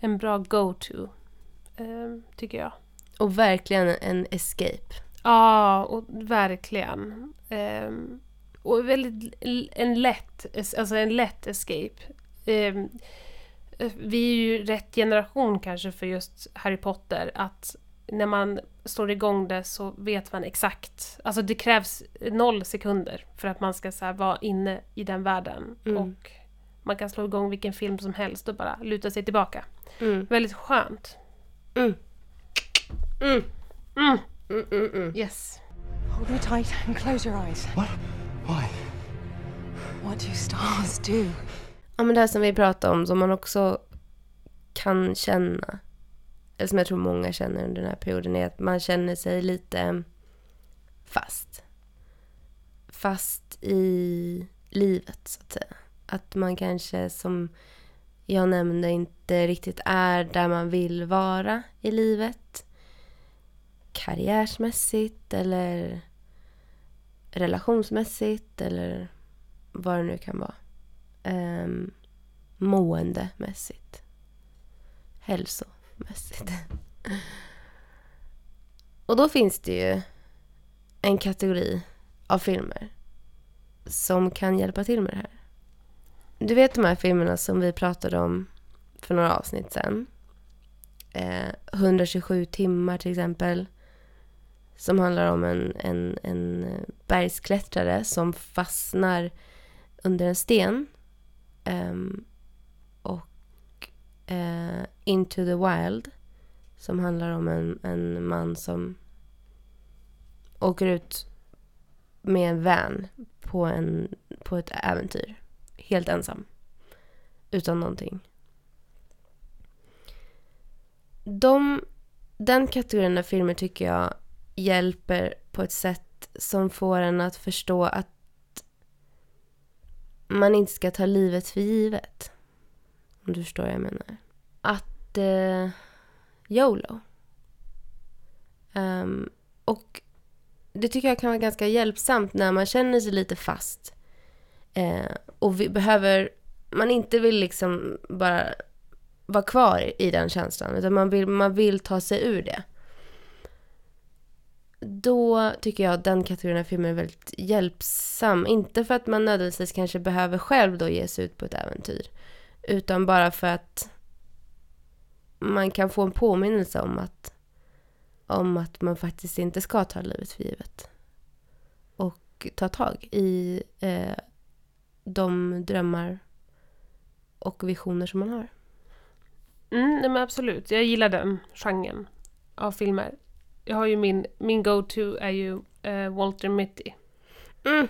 en bra go-to. ehm, tycker jag. Och verkligen en escape. Ja, och verkligen. Ehm, och väldigt en lätt, alltså en lätt escape. Ehm, vi är ju rätt generation kanske för just Harry Potter, att när man slår igång det så vet man exakt. Alltså det krävs noll sekunder för att man ska så här vara inne i den världen. Mm. Och man kan slå igång vilken film som helst och bara luta sig tillbaka. Mm. Väldigt skönt. Mm. Mm. Mm, mm, mm. Yes. Hold me tight and close your eyes. What? Why? What do stars do? Ja, men det här som vi pratade om, som man också kan känna, eller som jag tror många känner under den här perioden, är att man känner sig lite fast. Fast i livet, så att säga. Att man kanske, som jag nämnde, inte riktigt är där man vill vara i livet. Karriärsmässigt eller relationsmässigt eller vad det nu kan vara eh, måendemässigt. Hälsomässigt. Och då finns det ju en kategori av filmer som kan hjälpa till med det här. Du vet de här filmerna som vi pratade om för några avsnitt sen. Eh, 127 timmar till exempel. Som handlar om en, en, en bergsklättrare som fastnar under en sten. Um, och uh, Into the Wild. Som handlar om en, en man som åker ut med en van på, en, på ett äventyr. Helt ensam. Utan någonting. De, den kategorin av filmer tycker jag hjälper på ett sätt som får en att förstå att man inte ska ta livet för givet. Om du förstår vad jag menar. Att eh, YOLO. Um, och det tycker jag kan vara ganska hjälpsamt när man känner sig lite fast. Eh, och vi behöver, man inte vill liksom bara vara kvar i den känslan, utan man vill, man vill ta sig ur det. Då tycker jag att den kategorin av filmer är väldigt hjälpsam. Inte för att man nödvändigtvis kanske behöver själv då ge sig ut på ett äventyr. Utan bara för att man kan få en påminnelse om att, om att man faktiskt inte ska ta livet för givet. Och ta tag i eh, de drömmar och visioner som man har. Mm, nej men absolut, jag gillar den genren av filmer. Jag har ju min, min go-to är ju eh, Walter Mitty. Mm.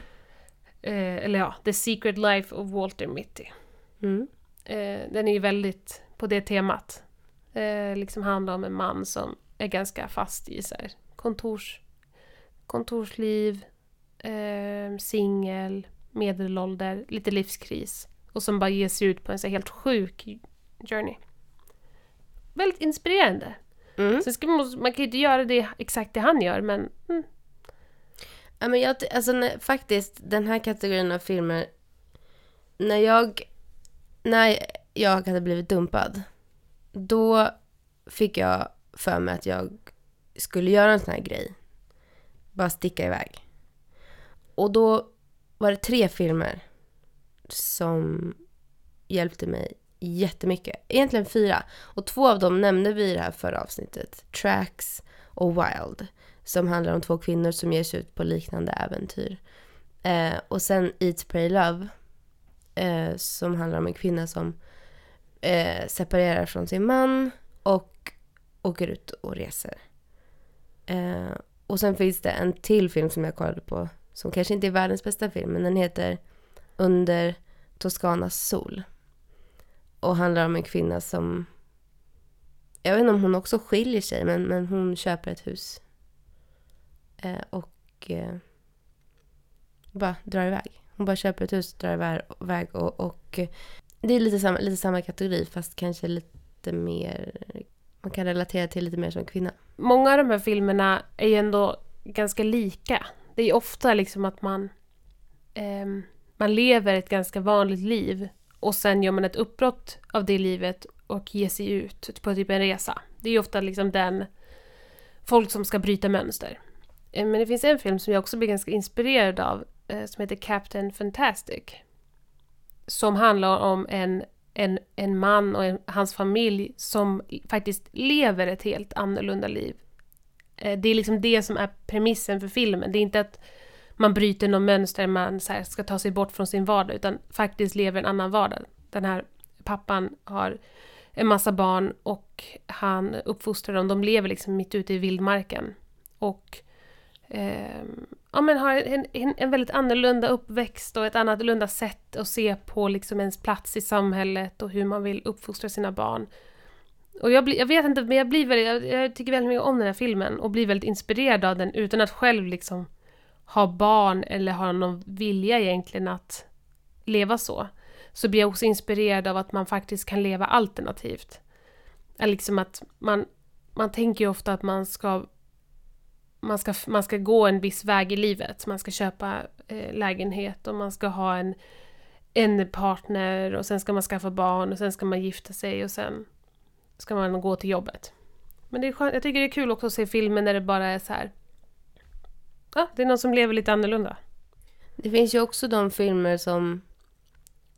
Eh, eller ja, The Secret Life of Walter Mitty. Mm. Eh, den är ju väldigt på det temat. Eh, liksom handlar om en man som är ganska fast i så här, kontors, kontorsliv, eh, singel, medelålder, lite livskris. Och som bara ger sig ut på en så här helt sjuk journey. Väldigt inspirerande. Mm. Sen ska man, man kan ju inte göra det exakt det han gör, men mm, Ja, men jag, alltså, när, faktiskt, den här kategorin av filmer, när jag, när jag hade blivit dumpad, då fick jag för mig att jag skulle göra en sån här grej. Bara sticka iväg. Och då var det tre filmer som hjälpte mig jättemycket. Egentligen fyra. Och två av dem nämnde vi i det här förra avsnittet. Tracks och Wild. Som handlar om två kvinnor som ger sig ut på liknande äventyr. Eh, och sen Eat, Pray, Love. Eh, som handlar om en kvinna som eh, separerar från sin man och åker ut och reser. Eh, och sen finns det en till film som jag kollade på som kanske inte är världens bästa film, men den heter Under Toscanas sol. Och handlar om en kvinna som... Jag vet inte om hon också skiljer sig, men, men hon köper ett hus. Eh, och eh, bara drar iväg. Hon bara köper ett hus, drar iväg och, och eh, det är lite samma, lite samma kategori fast kanske lite mer... Man kan relatera till lite mer som kvinna. många av de här filmerna är ju ändå ganska lika. Det är ofta liksom att man, eh, man lever ett ganska vanligt liv och sen gör man ett uppbrott av det livet och ger sig ut på typ en resa. Det är ju ofta liksom den folk som ska bryta mönster. Eh, men det finns en film som jag också blir ganska inspirerad av eh, som heter Captain Fantastic. Som handlar om en, en, en man och en, hans familj som faktiskt lever ett helt annorlunda liv. Eh, det är liksom det som är premissen för filmen. Det är inte att man bryter något mönster, man så här, ska ta sig bort från sin vardag, utan faktiskt lever en annan vardag. Den här pappan har en massa barn och han uppfostrar dem. De lever liksom mitt ute i vildmarken. Och eh, ja, men har en, en, en väldigt annorlunda uppväxt och ett annorlunda sätt att se på liksom ens plats i samhället och hur man vill uppfostra sina barn. Och jag, bli, jag vet inte, men jag, blir väldigt, jag, jag tycker väldigt mycket om den här filmen och blir väldigt inspirerad av den utan att själv liksom ha barn eller ha någon vilja egentligen att leva så. Så blir jag också inspirerad av att man faktiskt kan leva alternativt. Liksom att man, man tänker ju ofta att man ska man ska, man ska gå en viss väg i livet. Man ska köpa eh, lägenhet och man ska ha en, en partner och sen ska man skaffa barn och sen ska man gifta sig och sen ska man gå till jobbet. Men det är skönt, jag tycker det är kul också att se filmer när det bara är så här. Ja, det är någon som lever lite annorlunda. Det finns ju också de filmer som,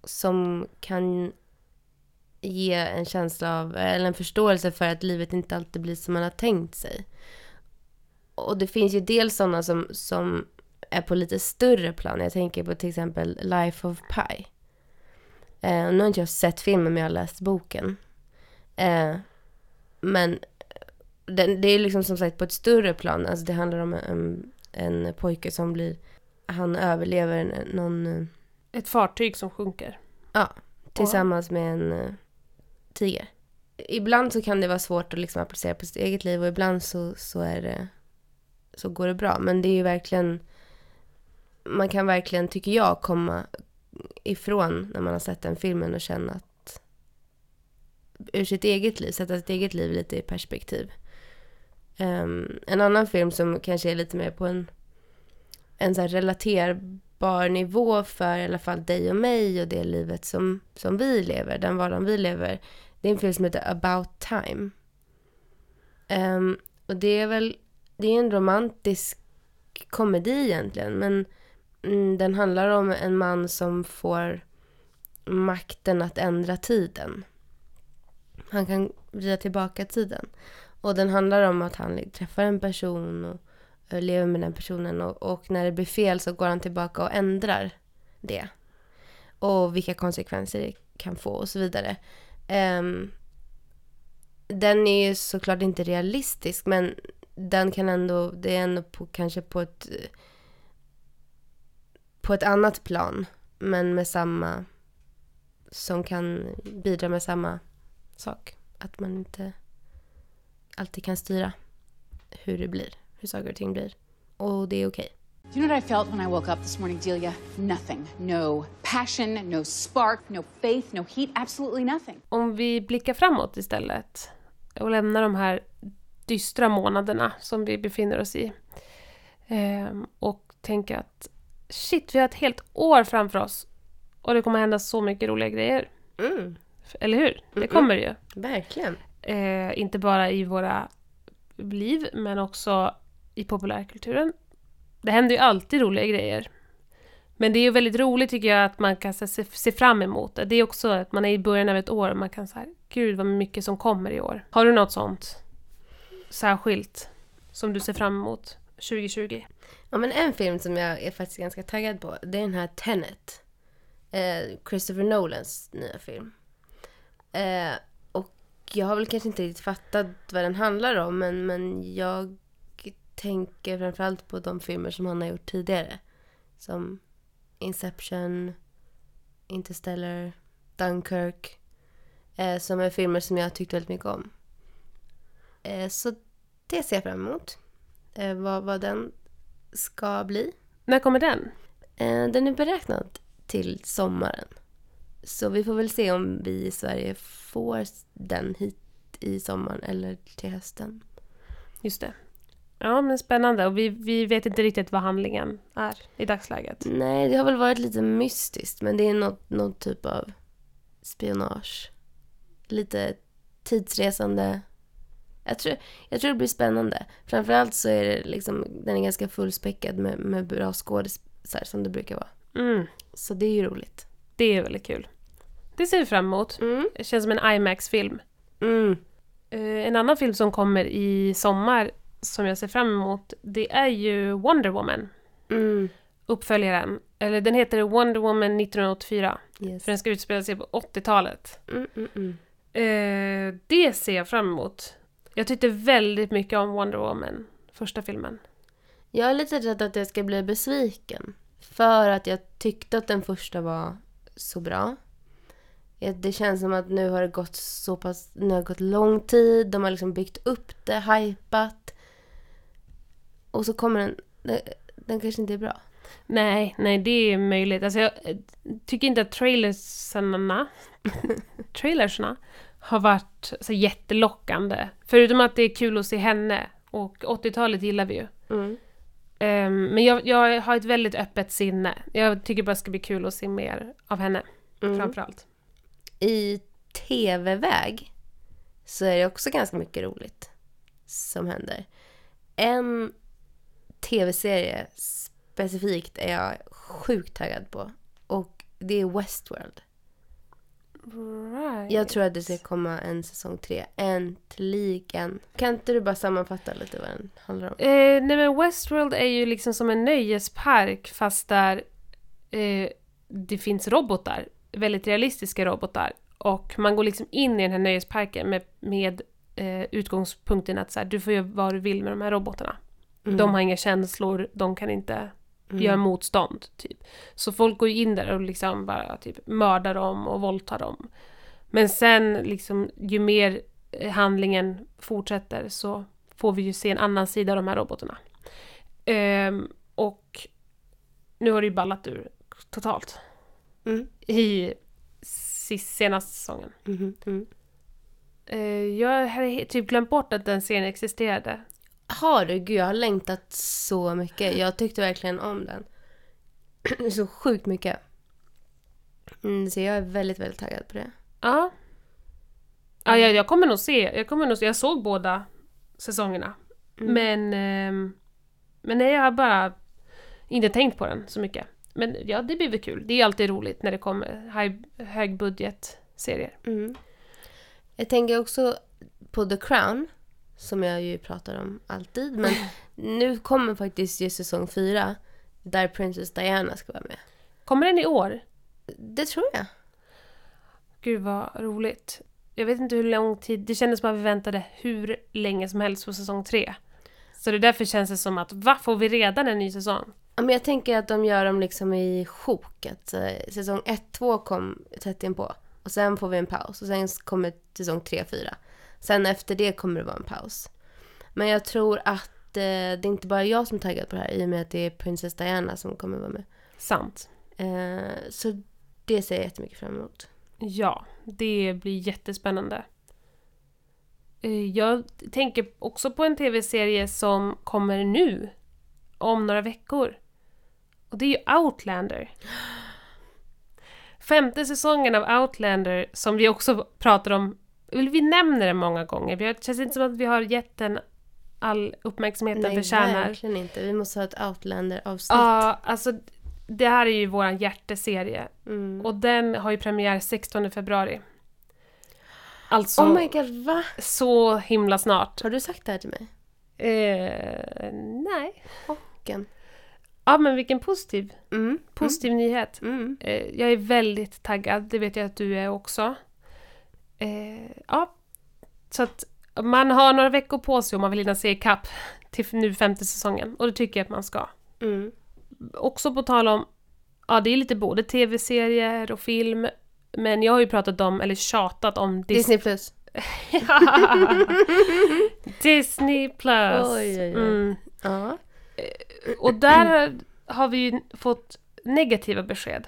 som kan ge en känsla av, eller en förståelse för att livet inte alltid blir som man har tänkt sig. Och det finns ju dels sådana som, som är på lite större plan. Jag tänker på till exempel Life of Pi. Eh, nu har inte jag sett filmen men jag har läst boken. Eh, men den, det är liksom som sagt på ett större plan. Alltså det handlar om en, en pojke som blir, han överlever någon, eh, Ett fartyg som sjunker. ja, tillsammans med en eh, tiger. Ibland så kan det vara svårt att liksom applicera på sitt eget liv och ibland så, så är det, så går det bra. Men det är ju verkligen, man kan verkligen, tycker jag, komma ifrån när man har sett den filmen och känna att ur sitt eget liv, sätta sitt eget liv lite i perspektiv. Um, en annan film som kanske är lite mer på en, en så här relaterbar nivå för i alla fall dig och mig och det livet som, som vi lever, den vardagen vi lever, Det är en film som heter About Time. Um, och det är väl, det är en romantisk komedi egentligen, men mm, den handlar om en man som får makten att ändra tiden. Han kan vrida tillbaka tiden. Och den handlar om att han träffar en person och eh, lever med den personen och, och när det blir fel så går han tillbaka och ändrar det. Och vilka konsekvenser det kan få och så vidare. Um, den är ju såklart inte realistisk men den kan ändå, det är ändå på, kanske på ett på ett annat plan men med samma som kan bidra med samma sak. Att man inte alltid kan styra hur det blir, hur saker och ting blir. Och det är okej. Do you know what I felt when I woke up this morning, Delia? Nothing. No passion, no spark, no faith, no heat, absolutely nothing. Om vi blickar framåt istället och lämnar de här dystra månaderna som vi befinner oss i. Ehm, och tänker att shit, vi har ett helt år framför oss och det kommer hända så mycket roliga grejer. Mm, Eller hur? Det kommer ju. verkligen. Eh, inte bara i våra liv, men också i populärkulturen. Det händer ju alltid roliga grejer. Men det är ju väldigt roligt tycker jag att man kan se, se fram emot det. Det är också att man är i början av ett år och man kan säga gud vad mycket som kommer i år. Har du något sånt särskilt som du ser fram emot 2020? Ja, men en film som jag är faktiskt ganska taggad på, det är den här Tenet. Eh, Christopher Nolans nya film. Eh, jag har väl kanske inte riktigt fattat vad den handlar om, men, men jag tänker framförallt på de filmer som han har gjort tidigare. Som Inception, Interstellar, Dunkirk. Eh, som är filmer som jag tyckte väldigt mycket om. Eh, så det ser jag fram emot. Eh, vad, vad den ska bli. När kommer den? Eh, den är beräknad till sommaren. Så vi får väl se om vi i Sverige får den hit i sommaren eller till hösten. Just det. Ja, men spännande. Och vi, vi vet inte riktigt vad handlingen är i dagsläget. Nej, det har väl varit lite mystiskt, men det är något, någon typ av spionage. Lite tidsresande. Jag tror, jag tror det blir spännande. Framförallt så är det liksom, den är ganska fullspäckad med, med bra skådisar som det brukar vara. Mm, Så det är ju roligt. det är väldigt kul. Det ser vi fram emot. Mm. Det känns som en IMAX-film. Mm. Eh, en annan film som kommer i sommar som jag ser fram emot, det är ju Wonder Woman. Mm. Uppföljaren. Eller den heter Wonder Woman 1984. Yes. För den ska utspela sig på 80-talet. Mm, mm, mm. Eh, det ser jag fram emot. Jag tyckte väldigt mycket om Wonder Woman, första filmen. Jag är lite rädd att jag ska bli besviken. För att jag tyckte att den första var så bra. Det känns som att nu har det gått så pass, nu har det gått lång tid, de har liksom byggt upp det, hypat. Och så kommer den, den, den kanske inte är bra. Nej, nej det är möjligt. Alltså jag tycker inte att trailersarna, trailersarna har varit så jättelockande. Förutom att det är kul att se henne. Och 80-talet gillar vi ju. Mm. Ehm, men jag, jag har ett väldigt öppet sinne. Jag tycker bara det ska bli kul att se mer av henne. Mm. Framförallt. I tv-väg så är det också ganska mycket roligt som händer. En tv-serie specifikt är jag sjukt taggad på. Och det är Westworld. Right. Jag tror att det ska komma en säsong tre. Äntligen. Kan inte du bara sammanfatta lite vad den handlar om? Eh, nej men Westworld är ju liksom som en nöjespark fast där eh, det finns robotar. Väldigt realistiska robotar. Och man går liksom in i den här nöjesparken med, med eh, utgångspunkten att så här, du får göra vad du vill med de här robotarna. Mm. De har inga känslor, de kan inte göra motstånd. Typ. Så folk går in där och liksom bara typ mördar dem och våldtar dem. Men sen liksom ju mer eh, handlingen fortsätter så får vi ju se en annan sida av de här robotarna. Ehm, och nu har det ju ballat ur totalt Mm. i sist, senaste säsongen. Mhm, mm. Eh, jag hade typ glömt bort att den serien existerade. Har du? Gud, jag har längtat så mycket. Jag tyckte verkligen om den. så sjukt mycket. Mm, så jag är väldigt, väldigt taggad på det. Ja. Ja, jag, jag kommer nog se, jag kommer nog se, jag såg båda säsongerna. Men, ehm, men nej, jag har bara inte tänkt på den så mycket. Men ja, det blir väl kul. Det är alltid roligt när det kommer high, högbudget-serier. Mm. Jag tänker också på The Crown, som jag ju pratar om alltid. Men nu kommer faktiskt ju säsong fyra, där Princess Diana ska vara med. Kommer den i år? Det tror jag. Gud vad roligt. Jag vet inte hur lång tid, det kändes som att vi väntade hur länge som helst på säsong tre. Så det därför känns det som att, va, får vi redan en ny säsong? Ja, men jag tänker att de gör dem liksom i sjok. Att eh, säsong 1, 2 kom tätt inpå. Och sen får vi en paus. Och sen kommer säsong 3, 4. Sen efter det kommer det vara en paus. Men jag tror att eh, det är inte bara jag som är taggad på det här. I och med att det är Princess Diana som kommer vara med. Sant. Eh, så det ser jag jättemycket fram emot. Ja, det blir jättespännande. Eh, Jag tänker också på en tv-serie som kommer nu, om några veckor. Och det är ju Outlander. Femte säsongen av Outlander, som vi också pratar om, vi nämner den många gånger. Det känns inte som att vi har gett den all uppmärksamhet den Nej, förtjänar. verkligen inte. Vi måste ha ett Outlander-avsnitt. Ja, alltså det här är ju vår hjärteserie. Mm. Och den har ju premiär 16 februari. Alltså, Oh my god, va? så himla snart. Har du sagt det här till mig? Eh, nej. Chocken. Ja, men vilken positiv, Mm. positiv nyhet. Mm. Eh, jag är väldigt taggad, det vet jag att du är också. Eh, ja, så att man har några veckor på sig om man vill hinna se ikapp till nu femte säsongen. Och det tycker jag att man ska. Mm. Också på tal om, ja det är lite både tv-serier och film. Men jag har ju pratat om, eller tjatat om Dis- Disney plus. Disney plus. Oj, oj, oj. Mm. Ja. Och där har vi ju fått negativa besked.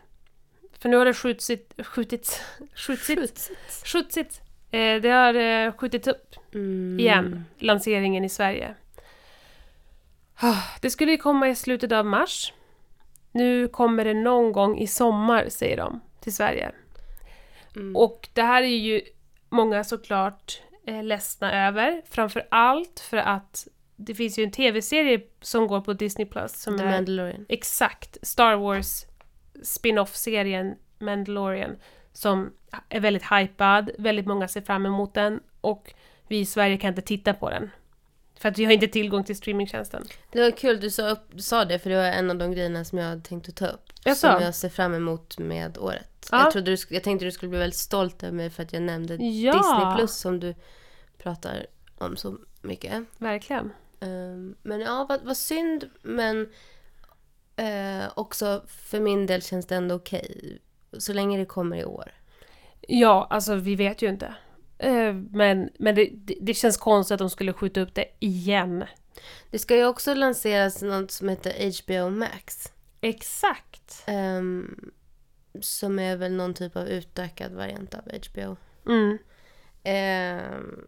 För nu har det skjutsit, skjutits, skjutsit, skjutsit. Eh, det har eh, skjutits upp Mm. igen, lanseringen i Sverige. Ah, Det skulle ju komma i slutet av mars. Nu kommer det någon gång i sommar, säger de, till Sverige. Mm. Och det här är ju många såklart eh, ledsna över. Framför allt för att det finns ju en tv-serie som går på Disney Plus som The är Mandalorian. exakt Star Wars spin-off-serien Mandalorian som är väldigt hypad, väldigt många ser fram emot den och vi i Sverige kan inte titta på den. För att vi har inte tillgång till streamingtjänsten. Det var kul du sa, upp, sa det, för det var en av de grejerna som jag hade tänkt att ta upp. Jaså? Som jag ser fram emot med året. Ja. Jag, trodde du, jag tänkte du skulle bli väldigt stolt över mig för att jag nämnde Ja. Disney Plus som du pratar om så mycket. Verkligen. Ehm, men ja, vad, vad synd, men eh, också för min del känns det ändå okej. Så länge det kommer i år. Ja, alltså vi vet ju inte. Eh, Men, men det, det, det känns konstigt att de skulle skjuta upp det igen. Det ska ju också lanseras något som heter HBO Max. Exakt. ehm, som är väl någon typ av utökad variant av HBO. Mm. Ehm,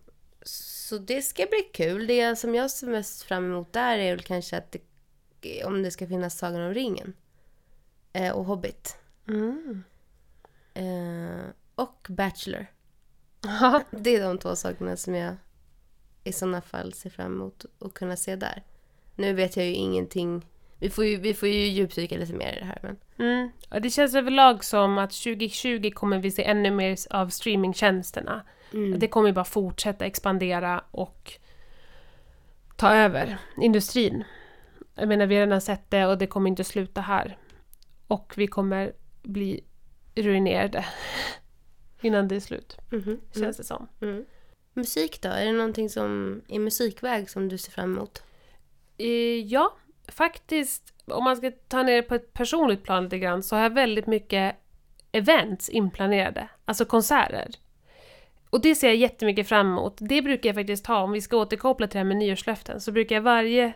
så det ska bli kul. Det som jag ser mest fram emot där är väl kanske att det, om det ska finnas Sagan om ringen. Eh, och Hobbit. Mm. Eh, och Bachelor. Det är de två sakerna som jag i sådana fall ser fram emot att kunna se där. Nu vet jag ju ingenting. Vi får ju, vi får ju djupdyka lite mer i det här. Men... Mm. Och det känns överlag som att 2020 kommer vi se ännu mer av streamingtjänsterna. Mm. Det kommer bara fortsätta expandera och ta över industrin. Jag menar, vi har redan sett det och det kommer inte sluta här. Och vi kommer bli ruinerade innan det är slut, Mhm. känns det som. Mm. Musik då? Är det någonting som i musikväg som du ser fram emot? Eh, Ja, faktiskt, om man ska ta ner det på ett personligt plan lite grann, så har jag väldigt mycket events inplanerade, alltså konserter. Och det ser jag jättemycket fram emot. Det brukar jag faktiskt ha, om vi ska återkoppla till det här med nyårslöften, så brukar jag varje...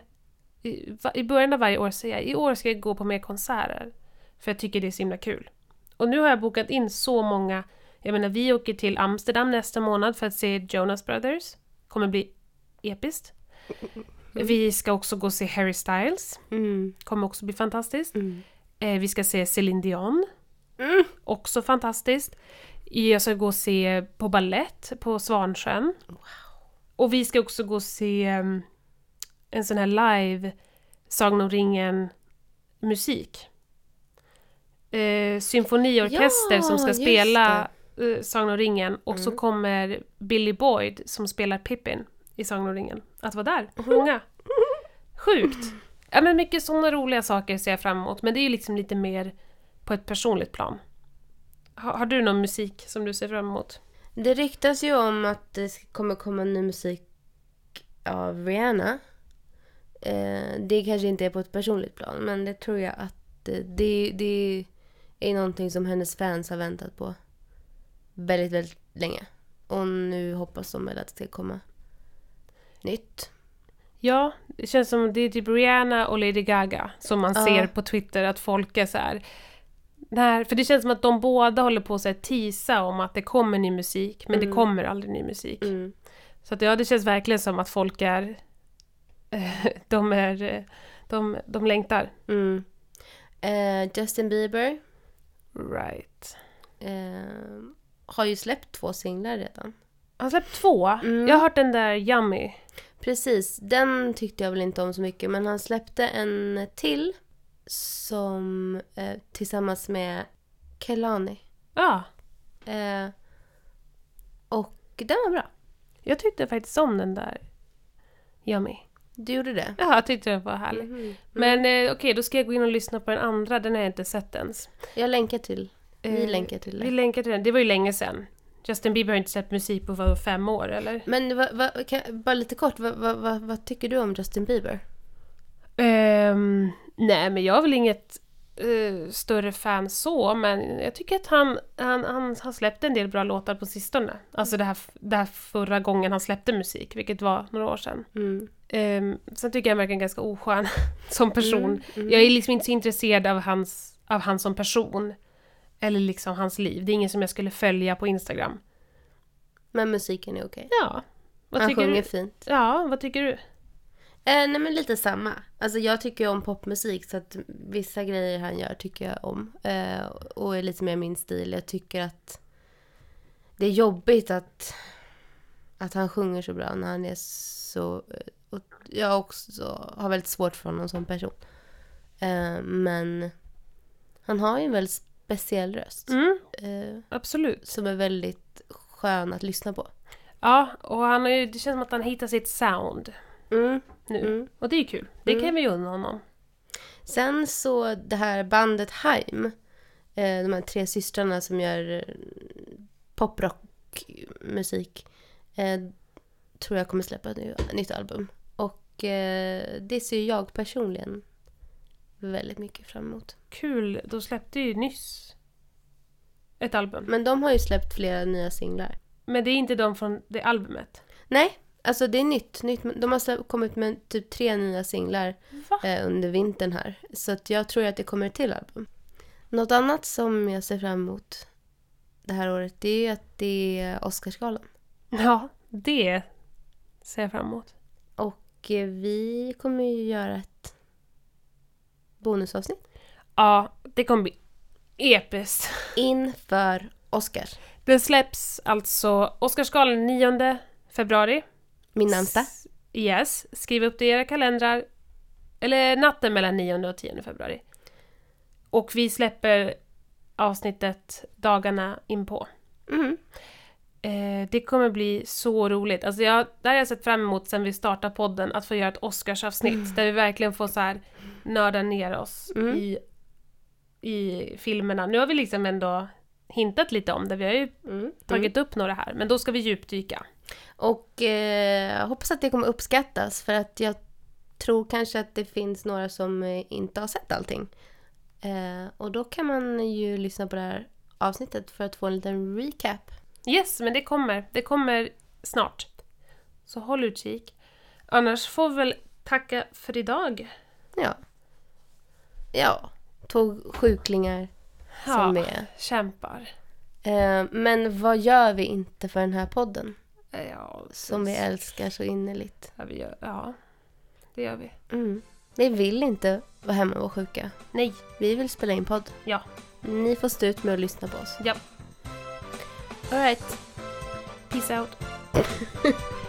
I, början av varje år säga i år ska jag gå på mer konserter. För jag tycker det är så himla kul. Och nu har jag bokat in så många... Jag menar, vi åker till Amsterdam nästa månad för att se Jonas Brothers. Kommer bli episkt. Vi ska också gå och se Harry Styles. Mm. Kommer också bli fantastiskt. Mm. Eh, vi ska se Céline Dion. Mm. Också fantastiskt. Jag ska gå och se på ballett på Svansjön. Och vi ska också gå och se um, en sån här live Sagan om ringen musik. Eh, symfoniorkester Ja, som ska spela eh, Sagan om ringen och så Mm. kommer Billy Boyd som spelar Pippin i Sagan om ringen att vara där och sjunga. Sjukt! Ja men mycket sådana roliga saker ser jag fram emot men det är ju liksom lite mer på ett personligt plan. Har, har du någon musik som du ser fram emot? Det ryktas ju om att det kommer komma ny musik av Rihanna. Eh, det kanske inte är på ett personligt plan, men det tror jag att eh, det, det är någonting som hennes fans har väntat på väldigt, väldigt länge. Och nu hoppas de väl att det ska komma nytt. Ja, det känns som det är typ Rihanna och Lady Gaga som man Ja. ser på Twitter att folk är så här. Nej, för det känns som att de båda håller på att teasa om att det kommer ny musik, men det Mm. kommer aldrig ny musik. Mm. Så att ja, det känns verkligen som att folk är... de är... De, de längtar. Mm. Eh, Justin Bieber Right. eh, har ju släppt två singlar redan. Han har släppt två. Mm. Jag har hört den där Yummy. Precis, den tyckte jag väl inte om så mycket men han släppte en till som eh, tillsammans med Kelani. Ja, Eh, och den var bra. jag tyckte faktiskt om den där Yummy. Du gjorde det? Ja, jag tyckte den var härlig. Mhm. Men eh, okej, då ska jag gå in och lyssna på den andra. Den har jag inte sett ens. Jag länkar till. Vi Eh, länkar till Vi det. länkar till den. Det var ju länge sedan. Justin Bieber har inte släppt musik på vad, fem år, eller? Men vad, vad, kan, bara lite kort, vad, vad, tycker du om Justin Bieber? Ehm, nej, men jag är väl inget eh, större fan så, men jag tycker att han, han, han har släppt en del bra låtar på sistone. Alltså det här, det här förra gången han släppte musik, vilket var några år sedan. Mm. Um, sen tycker jag han verkar ganska oskön som person. Mm, mm. Jag är liksom inte så intresserad av hans, av han som person. Eller liksom hans liv. Det är ingen som jag skulle följa på Instagram. Men musiken är okej. Ja. Vad Han sjunger du? fint. Ja, vad tycker du? Eh, nej men lite samma. Alltså jag tycker om popmusik så att vissa grejer han gör tycker jag om. Eh, och är lite mer min stil. Jag tycker att det är jobbigt att, att han sjunger så bra när han är så... Och jag också har väldigt svårt för honom som person. Eh, men han har ju en väldigt speciell röst. Mm, Eh, absolut. som är väldigt skön att lyssna på. Ja, och han har ju, det känns som att han hittar sitt sound Mm. Nu. Mm. Och det är kul. Det Mm. kan vi unna honom. Sen så det här bandet Haim, eh, de här tre systrarna som gör eh, poprockmusik, eh, tror jag kommer släppa ett ny- nytt album. Och det ser jag personligen väldigt mycket fram emot. Kul, de släppte ju nyss ett album. Men de har ju släppt flera nya singlar. Men det är inte de från det albumet. Nej, alltså det är nytt. nytt. De har kommit med typ tre nya singlar eh, under vintern här. Så att jag tror att det kommer ett till album. Något annat som jag ser fram emot det här året det är att det är Oscarsgalan. Ja, det ser jag fram emot. Och eh, vi kommer ju göra ett bonusavsnitt Ja, det kommer bli episkt. inför Oscars. Den släpps alltså Oscarsgalan 9 februari. Min namnsdag. Yes, skriv upp det i era kalendrar. Eller natten mellan 9 och 10 februari. Och vi släpper avsnittet dagarna inpå. Mm. Eh, det kommer bli så roligt. Alltså jag, det har jag sett fram emot sen vi startade podden, att få göra ett Oscarsavsnitt där vi verkligen får så här nörda ner oss Mm. i, i filmerna. Nu har vi liksom ändå hintat lite om det, vi har ju Mm. tagit upp några här, men då ska vi djupdyka. Och eh, jag hoppas att det kommer uppskattas för att jag tror kanske att det finns några som eh, inte har sett allting. Eh, och då kan man ju lyssna på det här avsnittet för att få en liten recap. Yes, men det kommer. Det kommer snart. Så håll utkik. Annars får vi väl tacka för idag. Ja. Ja, två sjuklingar som är. kämpar. Eh, men vad gör vi inte för den här podden? Ja, Som vi älskar så innerligt. Ja, vi gör, ja, det gör vi. Mm. Vi vill inte vara hemma och vara sjuka. Nej, Vi vill spela in podd. ja, Ni får stå ut med att lyssna på oss. ja. Alright. Peace out.